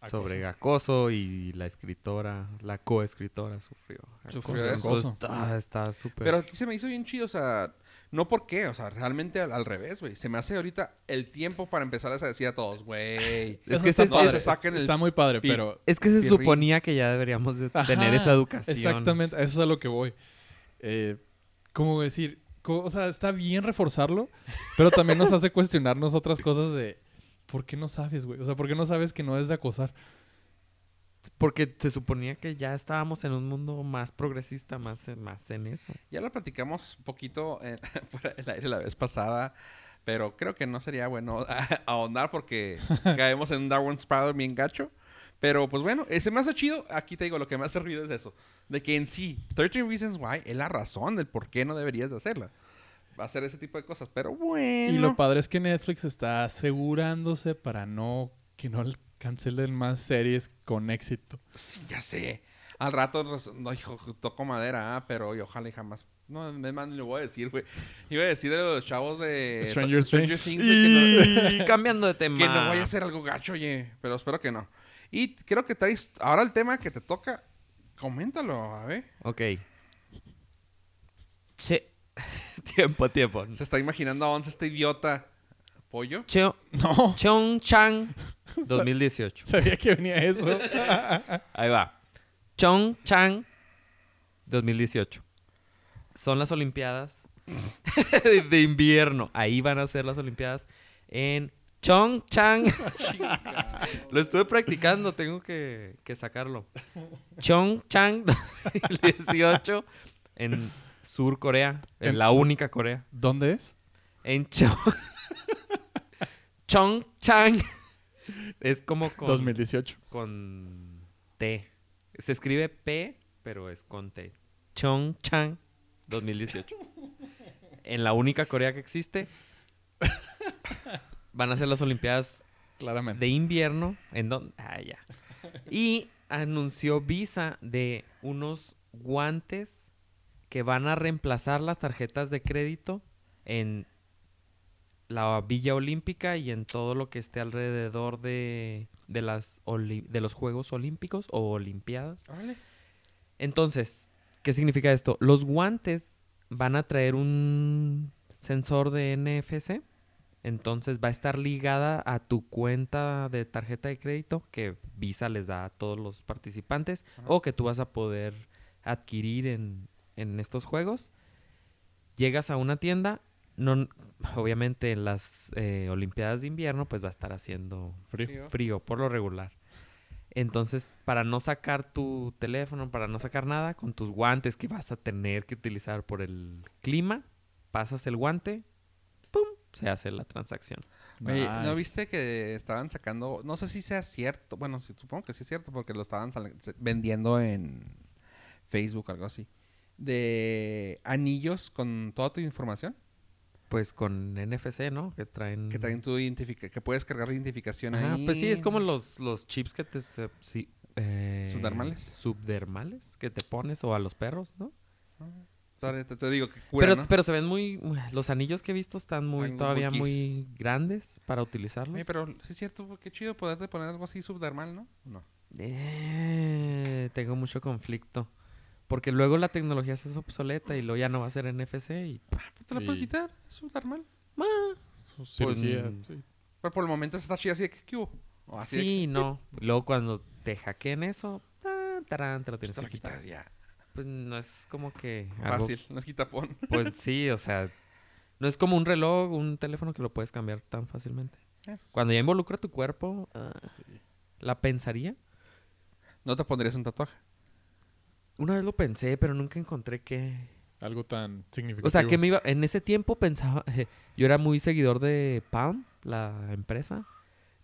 Acoso. Sobre acoso y la escritora, la coescritora sufrió. Sufrió acoso. eso. Entonces, está, está súper. Pero aquí se me hizo bien chido, o sea, no por qué, o sea, realmente al, al revés, güey. Se me hace ahorita el tiempo para empezar a decir a todos, güey. Es que está ese- No padre. se saquen el Está muy padre, pero... Es que se Pirrín. suponía que ya deberíamos de Ajá, tener esa educación. Exactamente, a eso es a lo que voy. Eh, ¿Cómo decir? O sea, está bien reforzarlo, pero también nos hace cuestionarnos otras cosas de... ¿Por qué no sabes, güey? O sea, ¿por qué no sabes que no es de acosar? Porque se suponía que ya estábamos en un mundo más progresista, más, en- más en eso. Ya lo platicamos un poquito en- fuera del aire la vez pasada, pero creo que no sería bueno ahondar porque caemos en un Darwin Spiral bien gacho. Pero pues bueno, ese me hace chido. Aquí te digo, lo que me hace ruido es eso. De que en sí, 13 Reasons Why es la razón del por qué no deberías de hacerla. Va a hacer ese tipo de cosas. Pero bueno. Y lo padre es que Netflix está asegurándose para no que no cancelen más series con éxito. Sí, ya sé. Al rato, no, hijo, toco madera, ah, pero y ojalá y jamás. No, es más, ni lo voy a decir, güey. Iba a decir de los chavos de Stranger Things. Y cambiando de tema. que no vaya a ser algo gacho, oye. Pero espero que no. Y creo que traes. Ahora el tema que te toca, coméntalo, a ver. Ok. Che. tiempo, tiempo. Se está imaginando a Once este idiota ¿Pollo? Cheo- No, Chongchang 2018. sabía que venía eso. Ahí va. Chongchang 2018. Son las Olimpiadas de invierno. Ahí van a ser las Olimpiadas en Chongchang. Lo estuve practicando, tengo que, que sacarlo. Chongchang 2018 en Sur Corea, en En- la única Corea. ¿Dónde es? En Chong... Chongchang. Es como con... 2018. con T. Se escribe P, pero es con T. Chongchang 2018. en la única Corea que existe. Van a ser las Olimpiadas Claramente. de invierno. ¿En dónde? Ah, ya. Y anunció Visa de unos guantes que van a reemplazar las tarjetas de crédito en la Villa Olímpica y en todo lo que esté alrededor de, de, las de los Juegos Olímpicos o Olimpiadas. Entonces, ¿qué significa esto? Los guantes van a traer un sensor de NFC. Entonces va a estar ligada a tu cuenta de tarjeta de crédito que Visa les da a todos los participantes Ajá. o que tú vas a poder adquirir en, en estos juegos. Llegas a una tienda, no, obviamente en las eh, Olimpiadas de invierno pues va a estar haciendo Frío. frío por lo regular. Entonces, para no sacar tu teléfono, para no sacar nada, con tus guantes que vas a tener que utilizar por el clima, pasas el guante, ¡pum! Se hace la transacción. Oye, ¿no viste que estaban sacando, no sé si sea cierto, bueno, sí, supongo que sí es cierto porque lo estaban vendiendo en Facebook o algo así, de anillos con toda tu información, Pues con NFC, ¿no? Que traen... que traen tu identifica que puedes cargar identificación Ajá, ahí. pues sí, es como los, los chips que te... se- sí, eh, ¿Subdermales? Subdermales que te pones o a los perros, ¿no? Te, te- te digo que cura, pero, ¿no? pero se ven muy... Los anillos que he visto están muy Están todavía muy grandes para utilizarlos. Oye, pero sí es cierto, qué chido poderte poner algo así subdermal, ¿no? No. Eh, tengo mucho conflicto. Porque luego la tecnología se hace obsoleta y luego ya no va a ser NFC y... ¿Te lo puedes quitar? Es subdermal. ah, Su cirugía. Pues, sí. Pero por el momento está chido así de que, ¿qué hubo? O así de sí, no. Luego cuando te hackeen eso, tarán, te lo que, pues, tienes te que lo quitar. quitas ya. Pues no es como que... algo- Fácil, no es quitapón. pues sí, o sea... No es como un reloj, un teléfono que lo puedes cambiar tan fácilmente. Eso sí. Cuando ya involucra tu cuerpo, ah, Sí. ¿la pensaría? ¿No te pondrías un tatuaje? Una vez lo pensé, pero nunca encontré que... Algo tan significativo. O sea, que me iba... En ese tiempo pensaba... yo era muy seguidor de Palm, la empresa.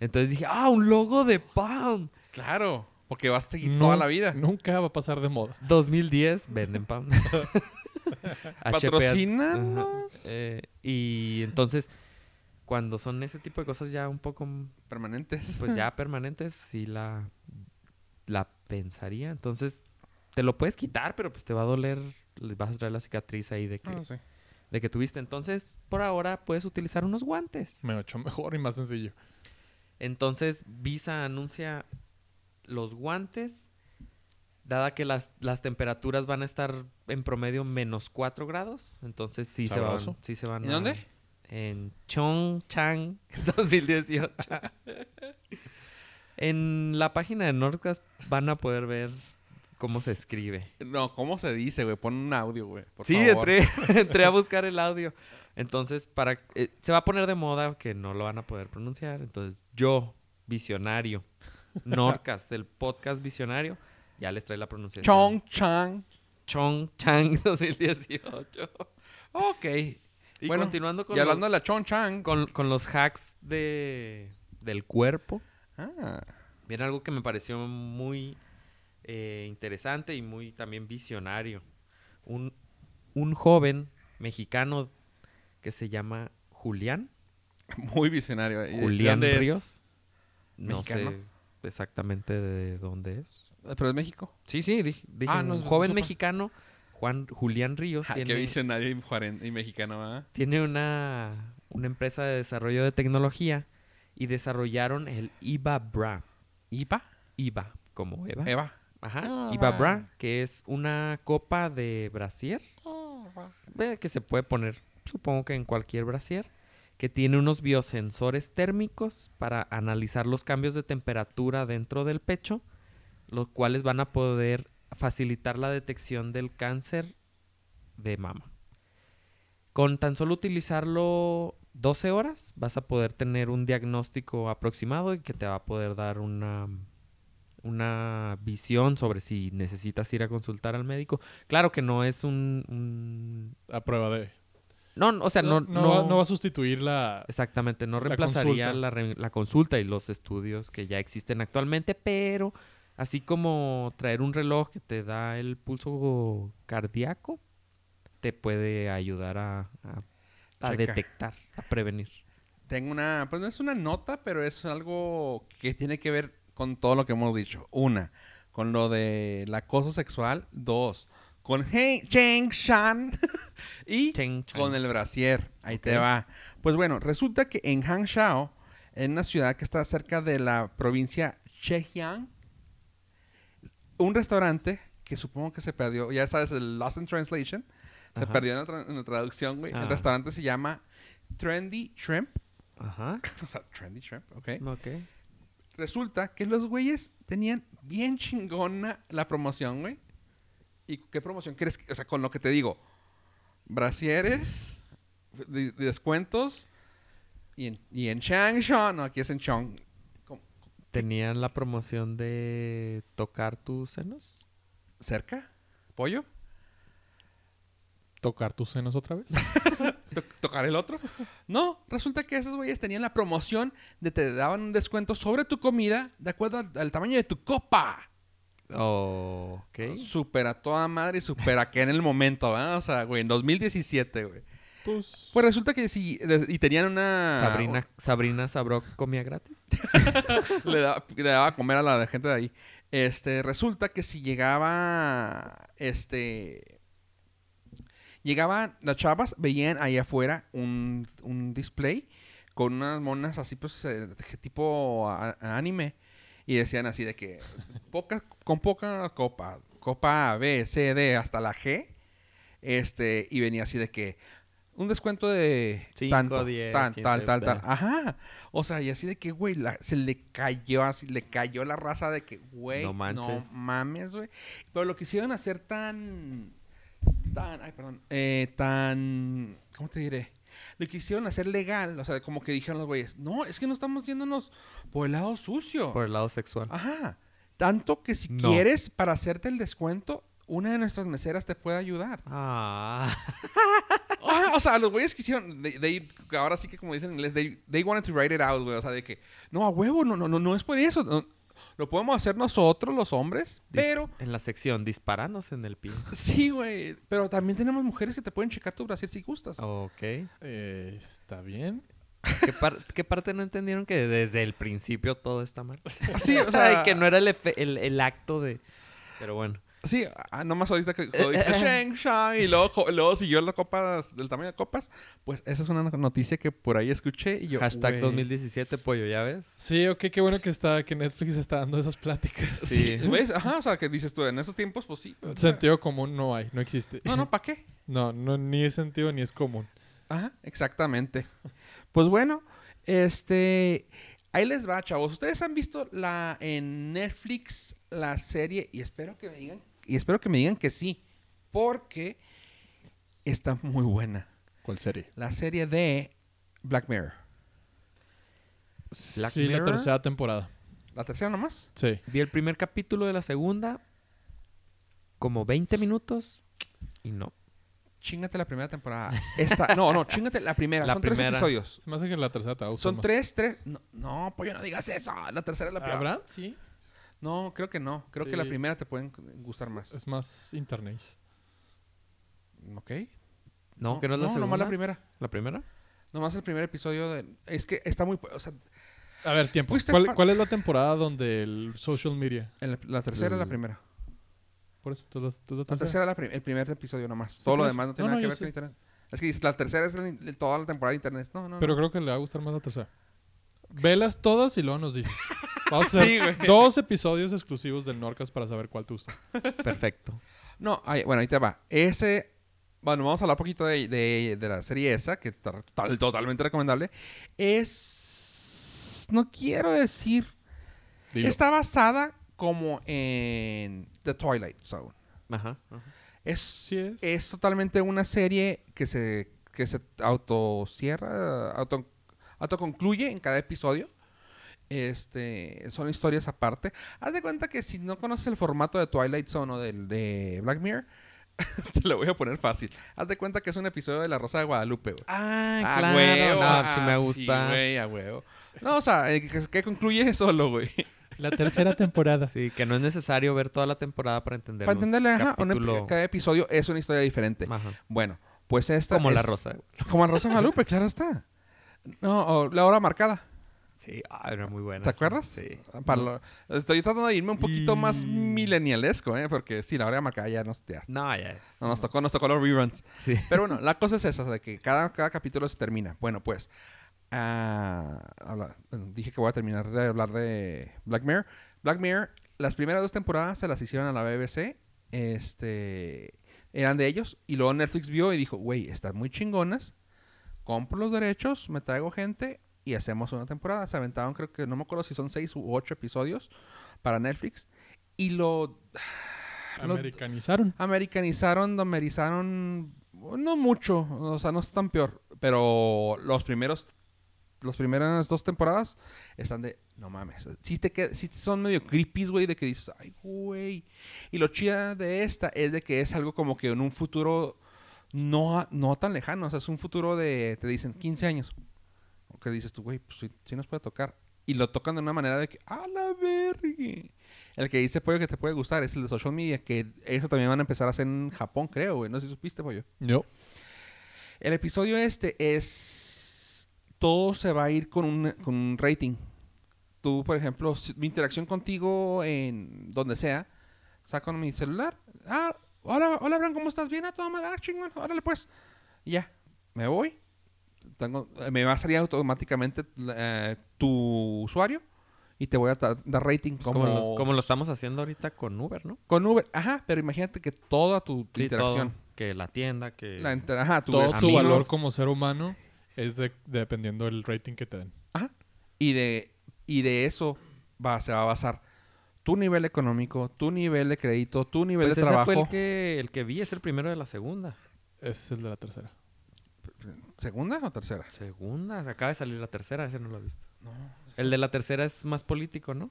Entonces dije, ¡ah, un logo de Palm! Claro, porque vas a seguir No- toda la vida. Nunca va a pasar de moda. 2010, venden Palm. Patrocínanos. Eh, y entonces, cuando son ese tipo de cosas ya un poco, Permanentes. pues ya permanentes, sí la, la pensaría. Entonces, te lo puedes quitar, pero pues te va a doler, le vas a traer la cicatriz ahí de que, Ah, sí. de que tuviste. Entonces, por ahora puedes utilizar unos guantes. Me hecho mejor y más sencillo. Entonces, Visa anuncia los guantes, dada que las, las temperaturas van a estar en promedio menos 4 grados. Entonces, sí se van, sí se van ¿En a- dónde? En Chongchang 2018. en la página de Nordcast van a poder ver cómo se escribe. No, ¿cómo se dice, güey? Pon un audio, güey. Sí, favor. entré, entré a buscar el audio. Entonces, para eh, se va a poner de moda que no lo van a poder pronunciar. Entonces, yo, visionario, Nordcast, el podcast visionario, ya les trae la pronunciación. Chong Chang. Chongchang 2018. Ok. Y Bueno, continuando con y los, hablando de la Chong Chang. con, con los hacks de, del cuerpo, Ah, viene algo que me pareció muy eh, interesante y muy también visionario. Un, un joven mexicano que se llama Julián. muy visionario. ¿Y de Julián? Ríos. No ¿Mexicano? sé exactamente de dónde es. Eh, ¿Pero es México? Sí, sí, dije, dije Ah, un joven mexicano, Juan Julián Ríos, Ah, qué tiene, visionario y, juaren- y mexicano, tiene una, una empresa de desarrollo de tecnología y desarrollaron el IVA Bra. ¿Ipa? IVA, como Eva. Eva. Ajá. Ah, IVA va. Bra, que es una copa de brasier. eh, que se puede poner, supongo que en cualquier brasier. que tiene unos biosensores térmicos para analizar los cambios de temperatura dentro del pecho, los cuales van a poder facilitar la detección del cáncer de mama. Con tan solo utilizarlo 12 horas vas a poder tener un diagnóstico aproximado y que te va a poder dar una, una visión sobre si necesitas ir a consultar al médico. Claro que no es un... un- A prueba de. No, o sea, no... no, va, no va a sustituir la. Exactamente, no La reemplazaría consulta. la, re- la consulta y los estudios que ya existen actualmente, pero así como traer un reloj que te da el pulso cardíaco, te puede ayudar a, a- detectar, a prevenir. Tengo una, pues no es una nota, pero es algo que tiene que ver con todo lo que hemos dicho. Una, con lo del acoso sexual. Dos, con He- Cheng Shan. y Cheng con el brasier. Ahí te va. Pues bueno, resulta que en Hangzhou, en una ciudad que está cerca de la provincia Zhejiang, un restaurante que supongo que se perdió, ya sabes, el Lost in Translation, se perdió en la, tra- en la traducción, güey. Ah. El restaurante se llama Trendy Shrimp. Ajá. O sea, Trendy Shrimp, ¿ok? Ok. Resulta que los güeyes tenían bien chingona la promoción, güey. ¿Y qué promoción quieres? que- O sea, con lo que te digo. Brasieres, de- de descuentos. Y en, y en no, aquí es en Chong. ¿Tenían la promoción de tocar tus senos? ¿Cerca? ¿Pollo? ¿Tocar tus senos otra vez? To- ¿Tocar el otro? No, resulta que esos güeyes tenían la promoción de te daban un descuento sobre tu comida de acuerdo al, al tamaño de tu copa. Oh, ok. Súper a toda madre y súper a que en el momento, ¿verdad? O sea, güey, en 2017, güey. Pues. Pues resulta que sí, y tenían una... Sabrina, Sabrina Sabrok comía gratis. le, daba, le daba a comer a la gente de ahí. Este, resulta que si llegaba, este... Llegaban las chavas, veían ahí afuera un, un display con unas monas así, pues, eh, tipo a- a anime. Y decían así de que poca, con poca copa, copa A, B, C, D, hasta la G. Este, y venía así de que un descuento de Cinco, tanto, diez, tan, tal, tal, tal. da. Ajá. O sea, y así de que, güey, se le cayó así, le cayó la raza de que, güey, No no, mames, güey. Pero lo quisieron hacer tan, tan, ay, perdón, eh, tan, ¿cómo te diré? Lo quisieron hacer legal, o sea, como que dijeron los güeyes, no, es que no estamos yéndonos por el lado sucio. Por el lado sexual. Ajá. Tanto que si No. quieres, para hacerte el descuento, una de nuestras meseras te puede ayudar. Ah. O sea, los güeyes quisieron, they, they- ahora sí que como dicen en inglés, they, they wanted to write it out, güey. O sea, de que, no, a huevo, no, no, no, no es por eso. no, lo podemos hacer nosotros, los hombres, Dis- pero... En la sección, disparanos en el pie. Sí, güey. Pero también tenemos mujeres que te pueden checar tu brasier si gustas. Ok. eh, Está bien. ¿Qué, par- qué parte no entendieron que desde el principio todo está mal? Sí, o sea, sea, que no era el, efe- el, el acto de... Pero bueno. Sí, ah, nomás ahorita que cuando dice Sheng Shang y luego, luego siguió la copas, del tamaño de copas, pues esa es una noticia que por ahí escuché y yo... Hashtag güey. 2017 pollo, ¿ya ves? Sí, ok, qué bueno que está, que Netflix está dando esas pláticas. Sí. ¿Ves? Ajá, o sea, que dices tú, en esos tiempos, pues sí. Sentido común no hay, no existe. No, no, ¿para qué? No, no, ni es sentido ni es común. Ajá, exactamente. Pues bueno, este... Ahí les va, chavos. Ustedes han visto la en Netflix la serie y espero que me digan y espero que me digan que sí, porque está muy buena. ¿Cuál serie? La serie de Black Mirror. Black sí, la tercera temporada. ¿La tercera nomás? Sí. Vi el primer capítulo de la segunda, como 20 minutos, y no. Chingate la primera temporada. Esta, no, no, chingate la primera. La Son tres primera. episodios. Se me hace que la tercera te Son más. tres, tres. No, no, pues no digas eso. La tercera es la peor. ¿Habrá? Sí. No, creo que no. Creo que la Sí. primera te pueden gustar más. Es más internet. ¿Ok? No, que no es la segunda. nomás la primera. ¿La primera? Nomás el primer episodio de... Es que está muy... O sea, A ver, tiempo. ¿Cuál, es la temporada donde el social media? en la, la tercera es la El- primera. Por eso, ¿tú la, tú la La tercera? es la prim- el primer episodio nomás. Todo lo demás no tiene No, nada no, que ver con sé. internet. Es que la tercera es la- toda la temporada de internet. No, no, Pero no. creo que le va a gustar más la tercera. Velas todas y luego nos dices. Vamos a hacer Sí, güey. dos episodios exclusivos del Norcas para saber cuál te gusta. Perfecto. No, ahí- bueno, ahí te va. Ese bueno, vamos a hablar un poquito de, de- de la serie esa, que está total- totalmente recomendable. Es... No quiero decir... Dilo. Está basada como en The Twilight Zone. Ajá. ajá. Es, Sí es. es totalmente una serie que se, que se autocierra, auto, autoconcluye en cada episodio. Este, son historias aparte. Haz de cuenta que si no conoces el formato de Twilight Zone o del de Black Mirror, te lo voy a poner fácil. Haz de cuenta que es un episodio de La Rosa de Guadalupe, güey. Ah, Ah, claro. huevo, no, sí me ah, gusta. güey, a huevo. No, o sea, eh, que, que concluye solo, güey. La tercera temporada. Sí, que no es necesario ver toda la temporada para entenderlo. Para entenderle, ajá, un cada episodio es una historia diferente. Ajá. Bueno, pues esta Como la rosa. Como la Rosa de Guadalupe, claro está. No, o la hora marcada. Sí, ah, era muy buena. ¿Te acuerdas? Sí. Para lo- estoy tratando de irme un poquito más milenialesco, ¿eh? Porque sí, la hora marcada ya nos, ya- No, ya es. no nos tocó, nos tocó los reruns. Sí. Pero bueno, la cosa es esa, de que cada, cada capítulo se termina. Bueno, pues, ah, habla- bueno, dije que voy a terminar de hablar de Black Mirror. Black Mirror, las primeras dos temporadas se las hicieron a la BBC, este, eran de ellos, y luego Netflix vio y dijo, güey, están muy chingonas, compro los derechos, me traigo gente y hacemos una temporada. Se aventaron, creo que, no me acuerdo si son seis u ocho episodios para Netflix, y lo... lo- Americanizaron. Americanizaron, domerizaron, no mucho, o sea, no es tan peor, pero los primeros, las primeras dos temporadas están de, no mames, sí te qued- sí son medio creepy, güey, de que dices, ay, güey. Y lo chida de esta es de que es algo como que en un futuro no, no tan lejano, o sea, es un futuro de, te dicen, 15 años. Que dices tú, güey, pues sí, sí nos puede tocar. Y lo tocan de una manera de que, ¡a la verga! El que dice pollo que te puede gustar es el de social media, que eso también van a empezar a hacer en Japón, creo, güey. No sé si supiste, pollo. No. El episodio este es. Todo se va a ir con un, con un rating. Tú, por ejemplo, si- mi interacción contigo en donde sea, saco mi celular. Ah, hola, hola, Bran, ¿cómo estás? Bien, a toda madre. Ah, chingón, órale, pues. Y ya, me voy. Tengo, me va a salir automáticamente eh, tu usuario y te voy a dar rating Pues como, Como, los- como lo estamos haciendo ahorita con Uber, ¿no? con Uber. Ajá, pero imagínate que toda tu, tu Sí, interacción. todo. Que la tienda, que... La inter- ajá, tu Todo tu valor como ser humano es de- dependiendo del rating que te den. Ajá. Y de, y de eso va, se va a basar tu nivel económico, tu nivel de crédito, tu nivel Pues de ese trabajo. fue el que, el que vi, es el primero de la segunda. Es el de la tercera. ¿Segunda o tercera? Segunda, acaba de salir la tercera, ese no lo he visto. No. El de la tercera es más político, ¿no?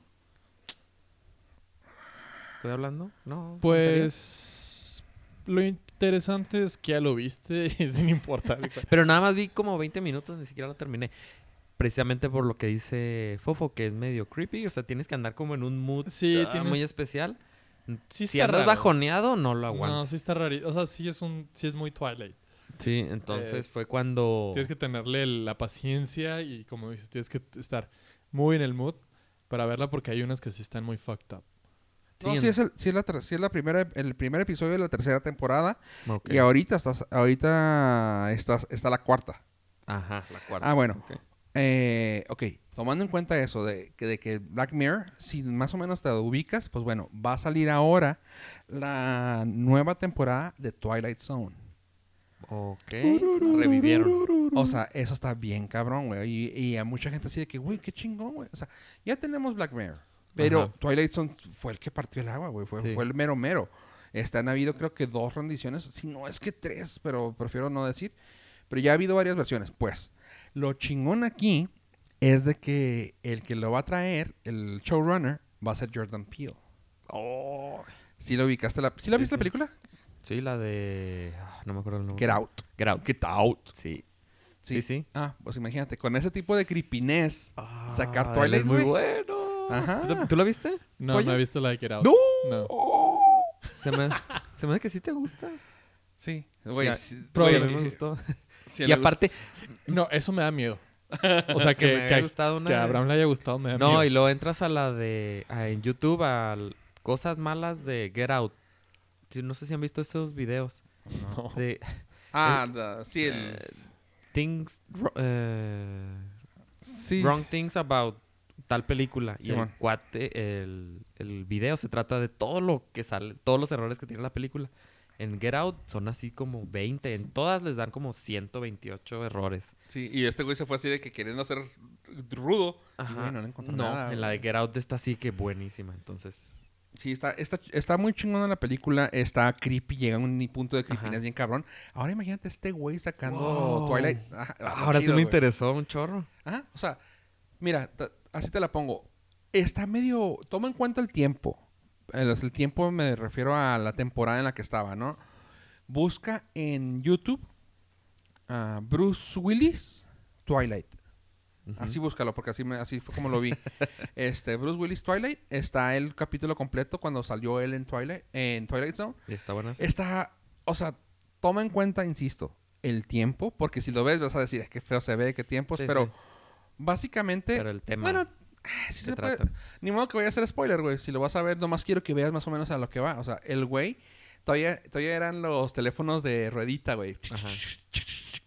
¿Estoy hablando? No. Pues lo interesante es que ya lo viste y sin importar. Pero nada más vi como 20 minutos, ni siquiera lo terminé. Precisamente por lo que dice Fofo, que es medio creepy. O sea, tienes que andar como en un mood Sí, ah, tienes- muy especial. Sí si andas raro. bajoneado, no lo aguanto. No, sí está raro. O sea, sí es un, sí es muy Twilight. Sí, entonces Eh, fue cuando... Tienes que tenerle la paciencia y como dices, tienes que estar muy en el mood para verla porque hay unas que sí están muy fucked up. Sí, No, sí es, el, sí es la, ter- sí es la primera, el primer episodio de la tercera temporada. Y ahorita, estás, ahorita estás, está la cuarta. Ajá, la cuarta. Ah, bueno. Ok. Eh, ok, tomando en cuenta eso de que, de que Black Mirror, si más o menos te ubicas, pues bueno, va a salir ahora la nueva temporada de Twilight Zone. Ok. Revivieron. O sea, eso está bien cabrón, güey. Y, y a mucha gente así de que, güey, qué chingón, güey. O sea, ya tenemos Black Mirror. Pero Ajá. Twilight Zone fue el que partió el agua, güey. Fue, Sí. fue el mero mero. Este, han habido creo que dos rendiciones. Si no es que tres, pero prefiero no decir. Pero ya ha habido varias versiones. Pues, lo chingón aquí es de que el que lo va a traer, el showrunner, va a ser Jordan Peele. Oh. ¿Sí lo ubicaste? La, ¿Sí la Sí, viste sí. la película? Sí, la de... ah, No me acuerdo el nombre. Get Out. Get Out. Get Out. Sí. Sí, sí. Ah, pues imagínate, con ese tipo de creepiness, sacar Ah, él Twilight, es muy bueno. Ajá. ¿Tú, tú la viste? No, Pollo? no he visto la de Get Out. ¡No! No. Se me, se me hace que sí te gusta. Sí, güey. Sí, mí me gustó. sí, y aparte, No, eso me da miedo. O sea, que, que, me que, haya a- gustado una... que a Abraham le haya gustado me da No, miedo. y luego entras a la de... a- en YouTube a cosas malas de Get Out. No sé si han visto esos videos. No. De Ah, la- sí, el... eh, things... eh, sí. Wrong Things About tal película. y el Simón. cuate, el, el video se trata de todo lo que sale, todos los errores que tiene la película. En Get Out son así como 20. En todas les dan como 128 errores. Sí, y este güey se fue así de que queriendo ser rudo. Y, Ajá. güey, no no, nada, en la de Get Out está así que buenísima. Entonces, Sí, está, está, está muy chingona la película. Está creepy, llega a un punto de creepiness bien cabrón. Ahora imagínate este güey sacando Wow. Twilight. Ahora sí chido, me güey. interesó un chorro. Ajá, o sea, mira, así te la pongo. Está medio. Toma en cuenta el tiempo. El, el tiempo me refiero a la temporada en la que estaba, ¿no? Busca en YouTube a Bruce Willis Twilight. Así búscalo, porque así, me, así fue como lo vi. este, Bruce Willis Twilight. Está el capítulo completo cuando salió él en Twilight, en Twilight Zone. Está buena. Está, o sea, toma en cuenta, insisto, el tiempo, porque si lo ves vas a decir, es que feo se ve, qué tiempos, Sí, pero sí. básicamente, Pero el tema. bueno, ah, sí se se puede- trata. ni modo que vaya a ser spoiler, güey, si lo vas a ver, nomás quiero que veas más o menos a lo que va, o sea, el güey, todavía, todavía eran los teléfonos de ruedita, güey.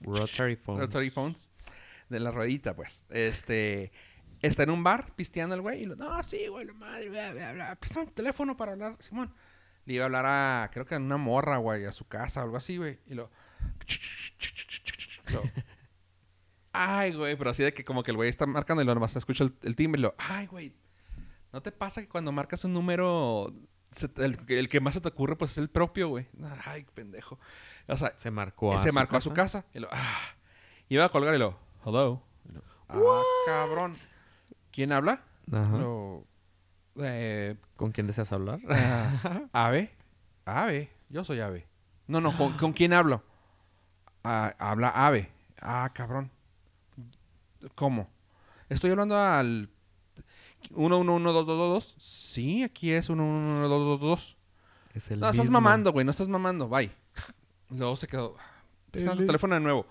Rotary phone. rotary phones, de la ruedita, pues, este... Está en un bar pisteando el güey y lo, no, sí, güey, la madre, bla, bla, bla. Un teléfono para hablar, Simón. Le iba a hablar a, creo que a una morra, güey, a su casa o algo así, güey. Y lo... lo- Ay, güey, pero así de que como que el güey está marcando y lo nomás escucha el, el timbre y lo... Ay, güey, ¿no te pasa que cuando marcas un número, se el, el que más se te ocurre, pues es el propio, güey? Ay, pendejo. O sea, Se marcó a se su marcó a su casa. Y lo, ah. Iba a colgar y lo, hello. Ah, cabrón. ¿Quién habla? Ajá. Lo, eh, ¿Con quién deseas hablar? ah, Ave. Ave. Yo soy Ave. No, no, ¿con, ¿con quién hablo? Ah, habla Ave. Ah, cabrón. ¿Cómo? Estoy hablando al 111222. Sí, aquí es 111222. Es el No, estás mamando, güey. No estás mamando. Bye. Luego se quedó. El teléfono de nuevo.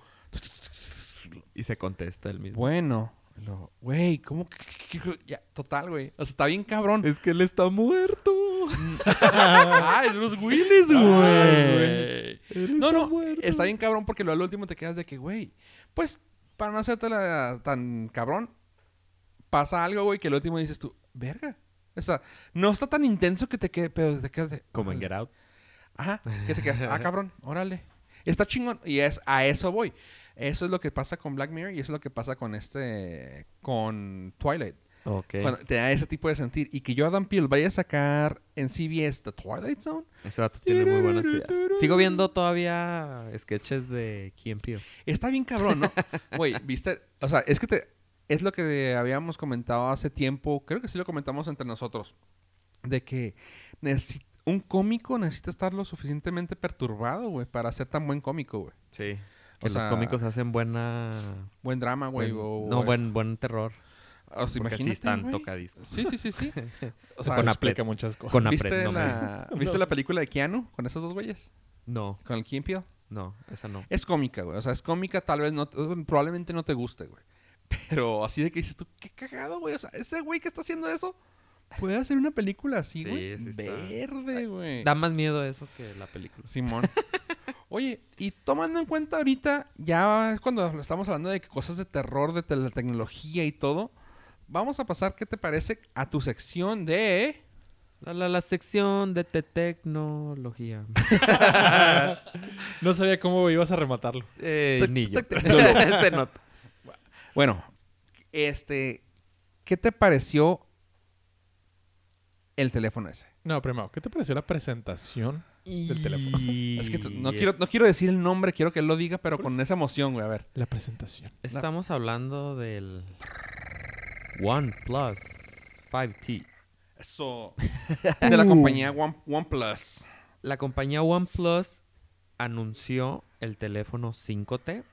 Y se contesta el mismo. Bueno. Güey, ¿cómo que, que- que- ya, total, güey. O sea, está bien cabrón. Es que él está muerto. ah, es Bruce Willis, güey. No, no, muerto. está bien cabrón porque luego al último te quedas de que, güey, pues para no hacértela tan cabrón, pasa algo, güey, que al último dices tú, verga. O sea, no está tan intenso que te quede, pero te quedas de... Como en Get Out. Ajá, que te quedas, ah, cabrón, órale. Está chingón. Y es, a eso voy. Eso es lo que pasa con Black Mirror y eso es lo que pasa con este, con Twilight. Ok. Cuando te da ese tipo de sentir. Y que Jordan Peele vaya a sacar en CBS The Twilight Zone. Ese vato tiene muy buenas ideas. Sigo viendo todavía sketches de Key Peele. Está bien cabrón, ¿no? Güey, viste, o sea, es que te, es lo que habíamos comentado hace tiempo, creo que sí lo comentamos entre nosotros, de que un cómico necesita estar lo suficientemente perturbado, güey, para ser tan buen cómico, güey. Sí. Que O los cómicos hacen buena... Buen drama, güey. buen- o- no, buen, buen terror. o sea, porque imagínate, están güey. tocadiscos. Sí, sí, sí, sí. O sea, con Apple. muchas cosas. Con ¿viste, no me- la, ¿viste la película de Keanu con esos dos güeyes? No, Con el and Peele? no, esa no. Es cómica, güey. O sea, es cómica, tal vez no, probablemente no te guste, güey. Pero así de que dices tú, qué cagado, güey. O sea, ese güey que está haciendo eso puede hacer una película así, Sí, güey. sí está. Verde, güey. Da más miedo eso que la película. Simón. Oye, y tomando en cuenta ahorita, ya es cuando estamos hablando de cosas de terror, de la tecnología y todo, vamos a pasar, ¿qué te parece? A tu sección de... La, la, la sección de te- tecnología. No sabía cómo ibas a rematarlo. Eh, ni yo. Bueno, este... ¿Qué te pareció el teléfono ese? No, primero, ¿qué te pareció la presentación del teléfono? Es que no quiero, no quiero decir el nombre, quiero que él lo diga, pero con esa emoción, güey. A ver. La presentación. Estamos hablando del OnePlus 5T. Eso. De la compañía One, OnePlus. La compañía OnePlus anunció el teléfono 5T,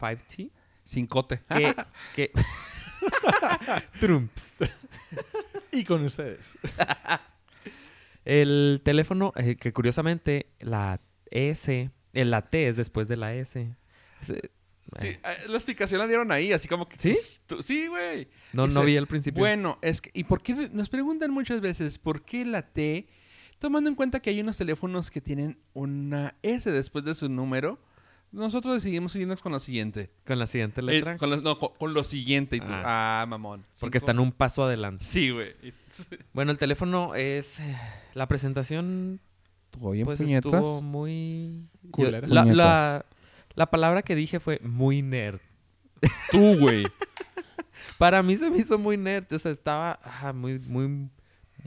5T, Cincote. que... que Trumps. Y con ustedes. El teléfono, eh, que curiosamente la S, eh, la T es después de la S. Es, eh, Sí, eh, la explicación la dieron ahí, así como que... ¿Sí? Sí, güey. no, no vi el principio. Bueno, es que... ¿Y por qué? Nos preguntan muchas veces, ¿por qué la T? Tomando en cuenta que hay unos teléfonos que tienen una S después de su número, nosotros decidimos irnos con lo siguiente. Con la siguiente Eh, letra. con, lo, no, con, con lo siguiente. Y tú, ah, mamón. porque están un paso adelante. Sí, güey. Bueno, el teléfono es... eh, La presentación Estuvo bien Pues puñetas. estuvo muy... Culera. Yo- la, la, la palabra que dije fue muy nerd. Tú, güey. Para mí se me hizo muy nerd. O sea, estaba muy, muy...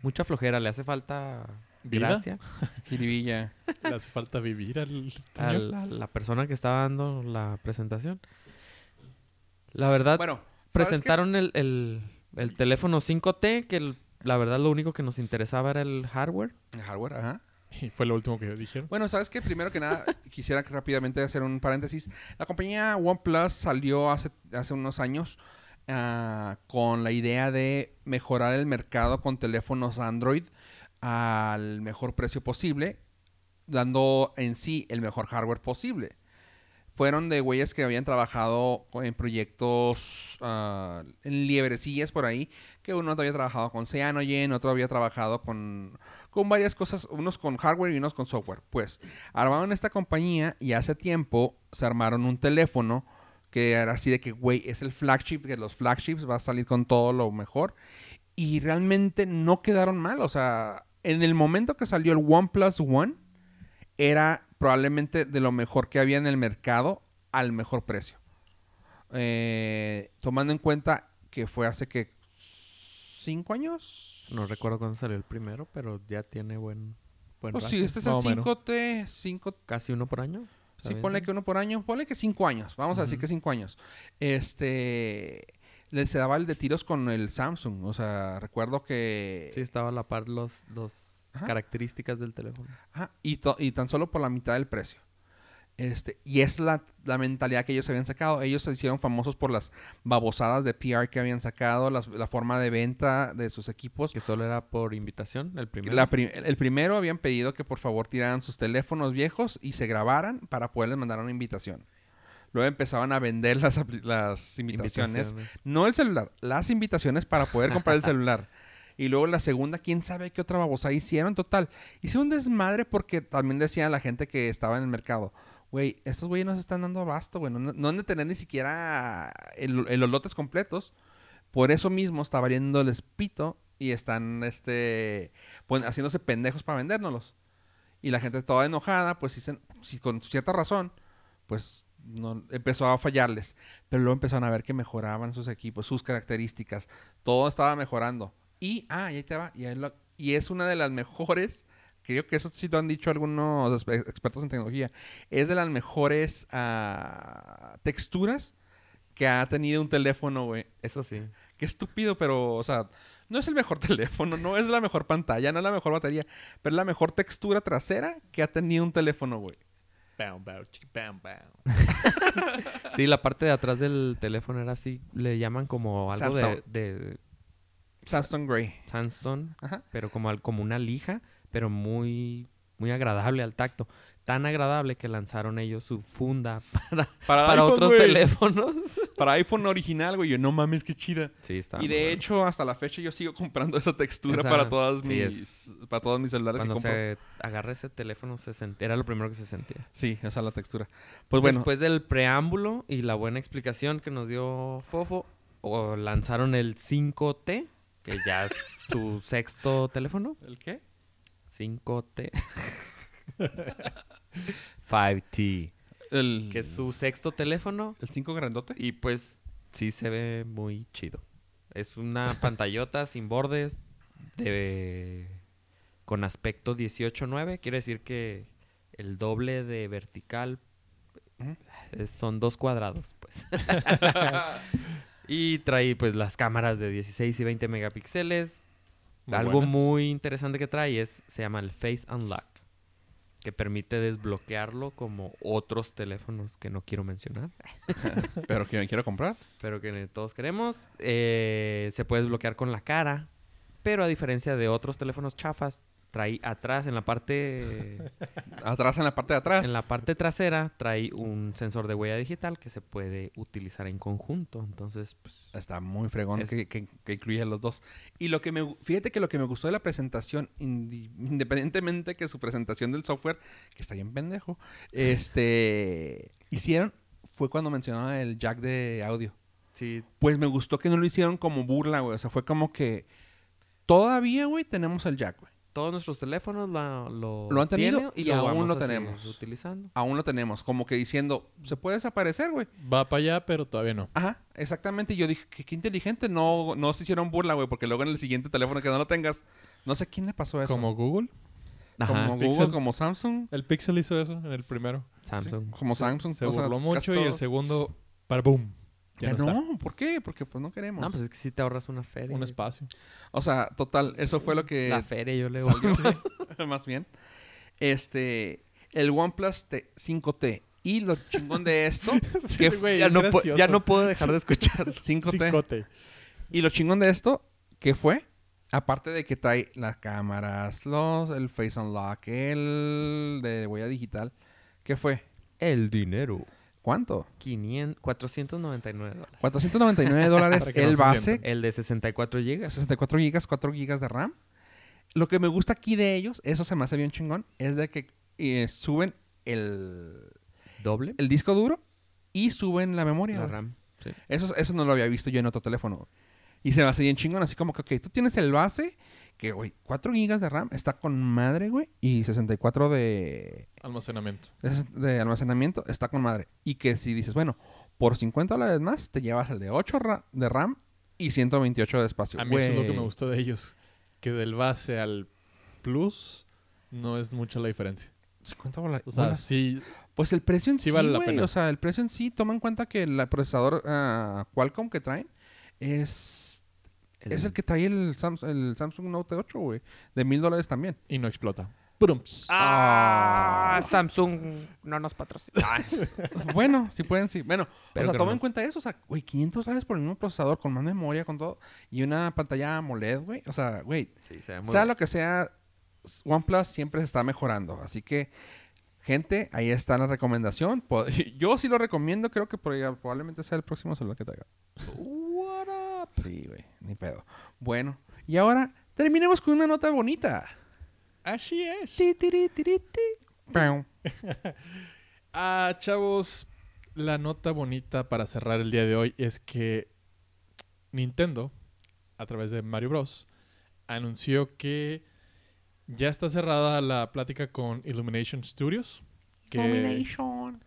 Mucha flojera. Le hace falta ¿Vida? gracia Jiribilla. Le hace falta vivir al a la, la persona que estaba dando la presentación. La verdad, presentaron el, el, el teléfono 5T, que el- la verdad lo único que nos interesaba era el hardware. El hardware, ajá. Y fue lo último que dijeron. Bueno, ¿sabes qué? Primero que nada, quisiera que rápidamente hacer un paréntesis. La compañía OnePlus salió hace, hace unos años ah, con la idea de mejorar el mercado con teléfonos Android al mejor precio posible, dando en sí el mejor hardware posible. Fueron de güeyes que habían trabajado en proyectos ah, en liebrecillas por ahí, que uno había trabajado con Cyanogen, otro había trabajado con, con varias cosas, unos con hardware y unos con software. Pues armaron esta compañía y hace tiempo se armaron un teléfono que era así de que, güey, es el flagship, que los flagships va a salir con todo lo mejor. Y realmente no quedaron mal. O sea, en el momento que salió el OnePlus One, era probablemente de lo mejor que había en el mercado al mejor precio. Eh, tomando en cuenta que fue hace que cinco años. No recuerdo cuándo salió el primero, pero ya tiene buen, buen Pues rato. sí, este es el más o menos. 5T, 5 Casi uno por año. Sí, ¿Está ponle bien? que uno por año, ponle que cinco años. Vamos a decir que cinco años. Este se daba el de tiros con el Samsung. O sea, recuerdo que. Sí, estaba a la par los, los Ajá. características del teléfono. Ajá, y, tan solo por la mitad del precio. Este, y es la, la mentalidad que ellos habían sacado. Ellos se hicieron famosos por las babosadas de PR que habían sacado, las- la forma de venta de sus equipos. Que solo era por invitación, el primero. La el primero habían pedido que por favor tiraran sus teléfonos viejos y se grabaran para poderles mandar una invitación. Luego empezaban a vender las, las invitaciones. No el celular, las invitaciones para poder comprar el celular. Y luego la segunda, quién sabe qué otra babosa hicieron. Total, hice un desmadre porque también decían la gente que estaba en el mercado. Güey, estos güeyes no se están dando abasto, güey. No, no han de tener ni siquiera el, el- los lotes completos. Por eso mismo está valiendo el pito y están este, pues, haciéndose pendejos para vendérnoslos. Y la gente toda enojada, pues dicen, si con cierta razón, pues no, empezó a fallarles. Pero luego empezaron a ver que mejoraban sus equipos, sus características. Todo estaba mejorando. Y, ah, y ahí te va. Y, ahí lo- y es una de las mejores, creo que eso sí lo han dicho algunos expertos en tecnología, es de las mejores ah, texturas que ha tenido un teléfono, güey. Eso sí. Qué estúpido, pero, o sea, no es el mejor teléfono, no es la mejor pantalla, no es la mejor batería, pero es la mejor textura trasera que ha tenido un teléfono, güey. Bam, bam, chiqui, bam, bam. Sí, la parte de atrás del teléfono era así, le llaman como algo de, Sandstone. de Sandstone Gray. sandstone, Ajá. pero como, al- como una lija, pero muy, muy agradable al tacto. Tan agradable que lanzaron ellos su funda para, para iPhone, otros teléfonos. Para iPhone original, güey. Yo, no mames, qué chida. Sí, está. y de hecho, hasta la fecha yo sigo comprando esa textura Esa- para todas sí, mis para todos mis celulares cuando que se agarra ese teléfono se sent- era lo primero que se sentía. Sí, esa es la textura. Pues bueno, Después del preámbulo y la buena explicación que nos dio Fofo, o lanzaron el 5T, que ya es su sexto teléfono. ¿el qué? 5T. 5T. El Que es su sexto teléfono. el 5 grandote. Y pues sí se ve muy chido. Es una pantallota sin bordes de con aspecto 18.9. Quiere decir que el doble de vertical es- son dos cuadrados, pues. y trae pues las cámaras de 16 y 20 megapíxeles. Muy Algo buenas. muy interesante que trae es, se llama el Face Unlock, que permite desbloquearlo como otros teléfonos que no quiero mencionar, Pero que me quiero comprar. pero que todos queremos. Eh, se puede desbloquear con la cara, pero a diferencia de otros teléfonos chafas, trae atrás, en la parte, Atrás en la parte de atrás. en la parte trasera, trae un sensor de huella digital que se puede utilizar en conjunto. Entonces, pues, Está muy fregón Es- que, que, que incluye los dos. Y lo que me... Fíjate que lo que me gustó de la presentación, independientemente que su presentación del software, que está bien pendejo, este... Hicieron... Fue cuando mencionaban el jack de audio. sí, Pues me gustó que no lo hicieron como burla, güey. O sea, fue como que... Todavía, güey, tenemos el jack, güey. Todos nuestros teléfonos la- lo, Lo han tenido y aún lo tenemos. utilizando. Aún lo tenemos. Como que diciendo, se puede desaparecer, güey. Va para allá, pero todavía no. Ajá, exactamente. Y yo dije, que qué inteligente. No, no se hicieron burla, güey, porque luego en el siguiente teléfono que no lo tengas, no sé quién le pasó eso. Como Google. Ajá, como Google, Pixel. como Samsung, El Pixel hizo eso en el primero. Samsung. como Samsung. Se burló mucho y el segundo, para boom. Ya Ya no, no, ¿por qué? Porque pues no queremos. No, pues es que si te ahorras una feria. Un espacio. O sea, total, eso fue lo que La feria yo le voy. más bien. Este, el OnePlus T- 5T. Y lo chingón de esto, que güey, ya, es no ya puedo dejar de escuchar. 5T. Cicote. Y lo chingón de esto, ¿qué fue? Aparte de que trae las cámaras, los, el Face Unlock, el de huella digital, ¿qué fue? El dinero. ¿Cuánto? 500, 499 dólares. 499 dólares no el se base. El de 64 gigas. 64 gigas, 4 gigas de RAM. Lo que me gusta aquí de ellos, eso se me hace bien chingón, es de que eh, suben el, Doble. el disco duro y suben la memoria. La. RAM. Sí. Eso, eso no lo había visto yo en otro teléfono. Y se me hace bien chingón, así como que, ok, tú tienes el base, que, güey, 4 gigas de RAM, está con madre, güey, y 64 de, Almacenamiento. de, almacenamiento, está con madre. Y que si dices, bueno, por 50 dólares más, te llevas el de 8 ra- de RAM y 128 de espacio. A mí eso es lo que me gustó de ellos. Que del base al plus no es mucha la diferencia. 50 bola- O sea, bolas. sí, Pues el precio en sí, sí vale la pena. O sea, el precio en sí, toma en cuenta que el procesador ah, Qualcomm que traen es, es el que trae el, Sams- el Samsung Note 8, güey. De mil dólares también. y no explota. Prumps. Ah, Samsung no nos patrocina. Ah, bueno, si pueden, sí. Bueno, Pero o sea, toma en cuenta eso. O sea, güey, 500 dólares por el mismo procesador, con más memoria, con todo. Y una pantalla AMOLED, güey. O sea, güey, sí, se ve muy sea lo que sea, OnePlus siempre se está mejorando. Así que, gente, ahí está la recomendación. Yo sí lo recomiendo. Creo que probablemente sea el próximo celular que traiga. What up? Sí, güey, ni pedo. Bueno, y ahora terminemos con una nota bonita. Así es. Ti, tiri, tiri, ti. Pau. Ah, chavos, la nota bonita para cerrar el día de hoy es que Nintendo, a través de Mario Bros, anunció que ya está cerrada la plática con Illumination Studios. Que, Illumination.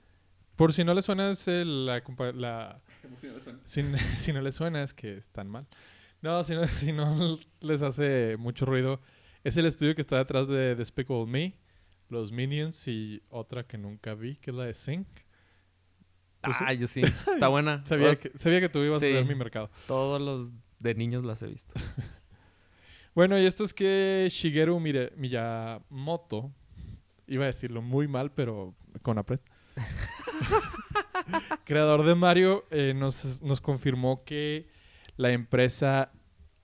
por si no les suena, es el- la, si, si no les suena, es que están mal. No, si no, si no les hace mucho ruido, es el estudio que está detrás de Despicable Me, los Minions y otra que nunca vi, que es la de Sync. Ah, yo sí. Está buena. Sabía que, sabía que tú ibas Sí. a ser mi mercado. Todos los de niños las he visto. Bueno, y esto es que Shigeru Mire- Miyamoto, iba a decirlo muy mal, pero con apret. Creador de Mario, eh, nos, nos confirmó que la empresa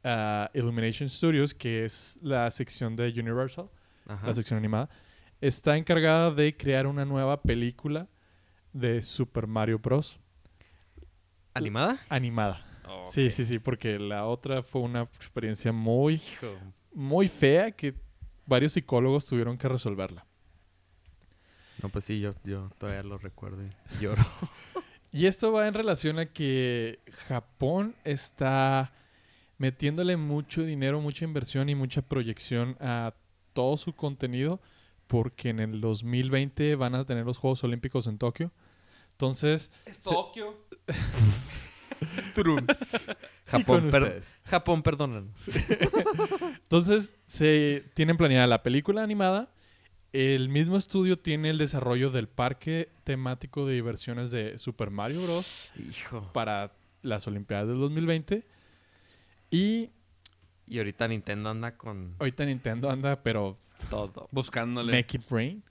ah, Illumination Studios, que es la sección de Universal, Ajá. la sección animada, está encargada de crear una nueva película de Super Mario Bros. ¿Animada? animada. Sí, sí, sí, porque la otra fue una experiencia muy, Hijo. muy fea que varios psicólogos tuvieron que resolverla. No, pues sí, yo, yo todavía lo recuerdo y lloro. Y esto va en relación a que Japón está metiéndole mucho dinero, mucha inversión y mucha proyección a todo su contenido porque en el 2020 van a tener los Juegos Olímpicos en Tokio. Entonces, Es Tokio. Japón, per-. Japón, perdónanos. Entonces, se tienen planeada la película animada. El mismo estudio tiene el desarrollo del parque temático de diversiones de Super Mario Bros. Hijo. para las Olimpiadas del 2020. Y Y ahorita Nintendo anda con ahorita Nintendo anda, pero todo. Buscándole. make it rain.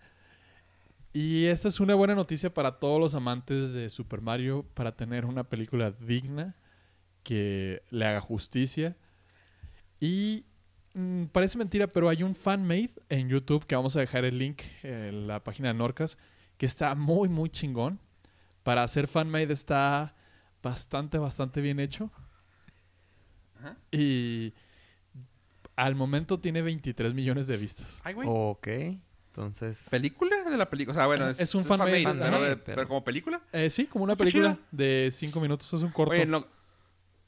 Y esta es una buena noticia para todos los amantes de Super Mario para tener una película digna que le haga justicia. Y mm, parece mentira, pero hay un fan-made en YouTube que vamos a dejar el link en la página de Norcas que está muy, muy chingón. Para hacer fan-made está bastante, bastante bien hecho. Ajá. Y al momento tiene 23 millones de vistas. Ay, güey. Ok. Entonces. ¿Película de la película? O sea, bueno, es, Es un fan-made, fan-made, ajá. pero, de- Pero- pero como película. Eh, sí, como una Qué película de 5 minutos. Es un corto. Oye, no,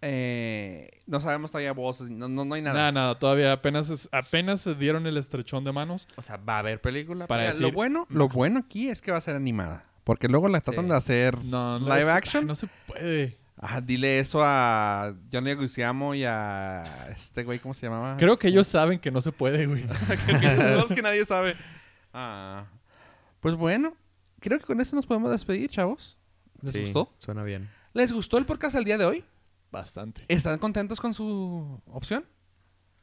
eh, no sabemos todavía voces, no, no, no hay nada. Nada, nada, todavía apenas, es- apenas se dieron el estrechón de manos. O sea, va a haber película. Para Mira, decir- lo bueno, lo bueno aquí es que va a ser animada. Porque luego la tratan Sí. de hacer No, no live es- action. No se puede. Ajá, dile eso a Johnny Aguciamo y a este güey, ¿cómo se llamaba? Creo que ellos saben que no se puede, güey. Que nadie sabe. Ah, pues bueno, creo que con eso nos podemos despedir, chavos. ¿Les Sí, gustó? Suena bien. ¿Les gustó el podcast el día de hoy? Bastante. ¿Están contentos con su opción?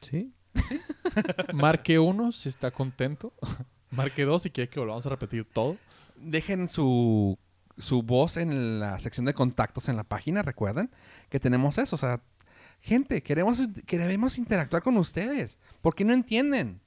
Sí. Marque uno si está contento. Marque dos si quiere que volvamos a repetir todo. Dejen su, su voz en la sección de contactos en la página, recuerden que tenemos eso. O sea, gente, queremos, queremos interactuar con ustedes. ¿Por qué no entienden?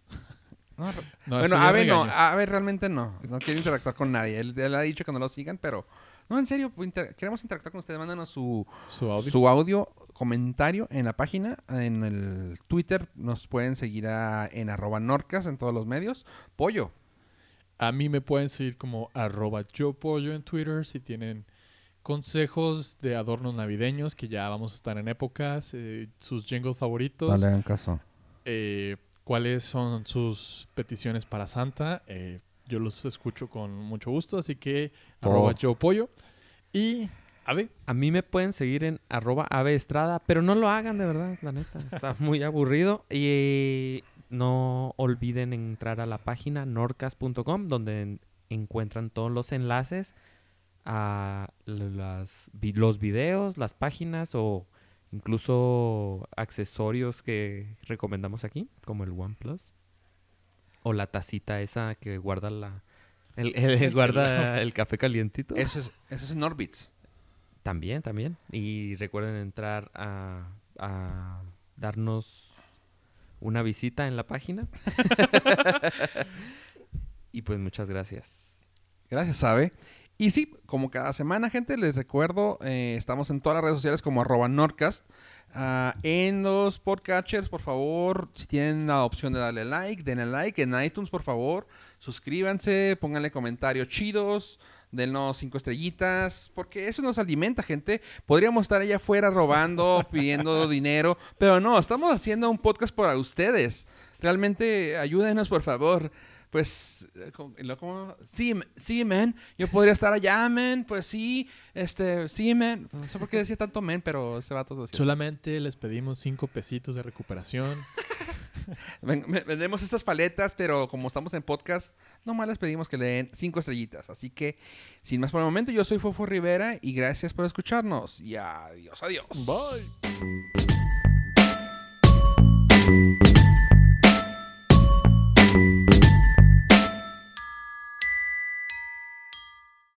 No, bueno, Ave no. Ave realmente no. No quiere interactuar con nadie. Él, él ha dicho que no lo sigan, pero... No, en serio, inter- queremos interactuar con ustedes. Mándanos su, Su audio. su audio, comentario en la página. En el Twitter nos pueden seguir a- en arroba norcas en todos los medios. Pollo. A mí me pueden seguir como arroba yo pollo en Twitter si tienen consejos de adornos navideños que ya vamos a estar en épocas, eh, sus jingles favoritos, hagan caso. eh, cuáles son sus peticiones para Santa. eh, yo los escucho con mucho gusto, así que arroba yo pollo. Y, a ver, A mí me pueden seguir en arroba ave estrada, pero no lo hagan de verdad, la neta. Está muy aburrido. Y no olviden entrar a la página norcas.com donde en- encuentran todos los enlaces a las, vi- los videos, las páginas o incluso accesorios que recomendamos aquí, como el OnePlus. O la tacita esa que guarda la... El, el- guarda el café calientito. Eso es, eso es en Orbits. También, también. Y recuerden entrar a, a darnos una visita en la página. y pues muchas gracias. Gracias, Sabe. Y sí, como cada semana, gente, les recuerdo, eh, estamos en todas las redes sociales como arroba Nordcast. Ah, en los podcatchers, por favor, si tienen la opción de darle like, denle like. En iTunes, por favor, suscríbanse, pónganle comentarios chidos, denos cinco estrellitas, porque eso nos alimenta, gente. Podríamos estar allá afuera robando, pidiendo dinero, pero no, estamos haciendo un podcast para ustedes. Realmente, ayúdenos, por favor. Pues, eh, como- sí, sí, man. Yo podría estar allá, man. Pues sí, este, sí, man. No sé por qué decía tanto man, pero ese vato así. solamente les pedimos cinco pesitos de recuperación. Vendemos estas paletas, pero como estamos en podcast, nomás les pedimos que le den cinco estrellitas. Así que, sin más por el momento, yo soy Fofo Rivera y gracias por escucharnos. Y adiós, adiós. Bye.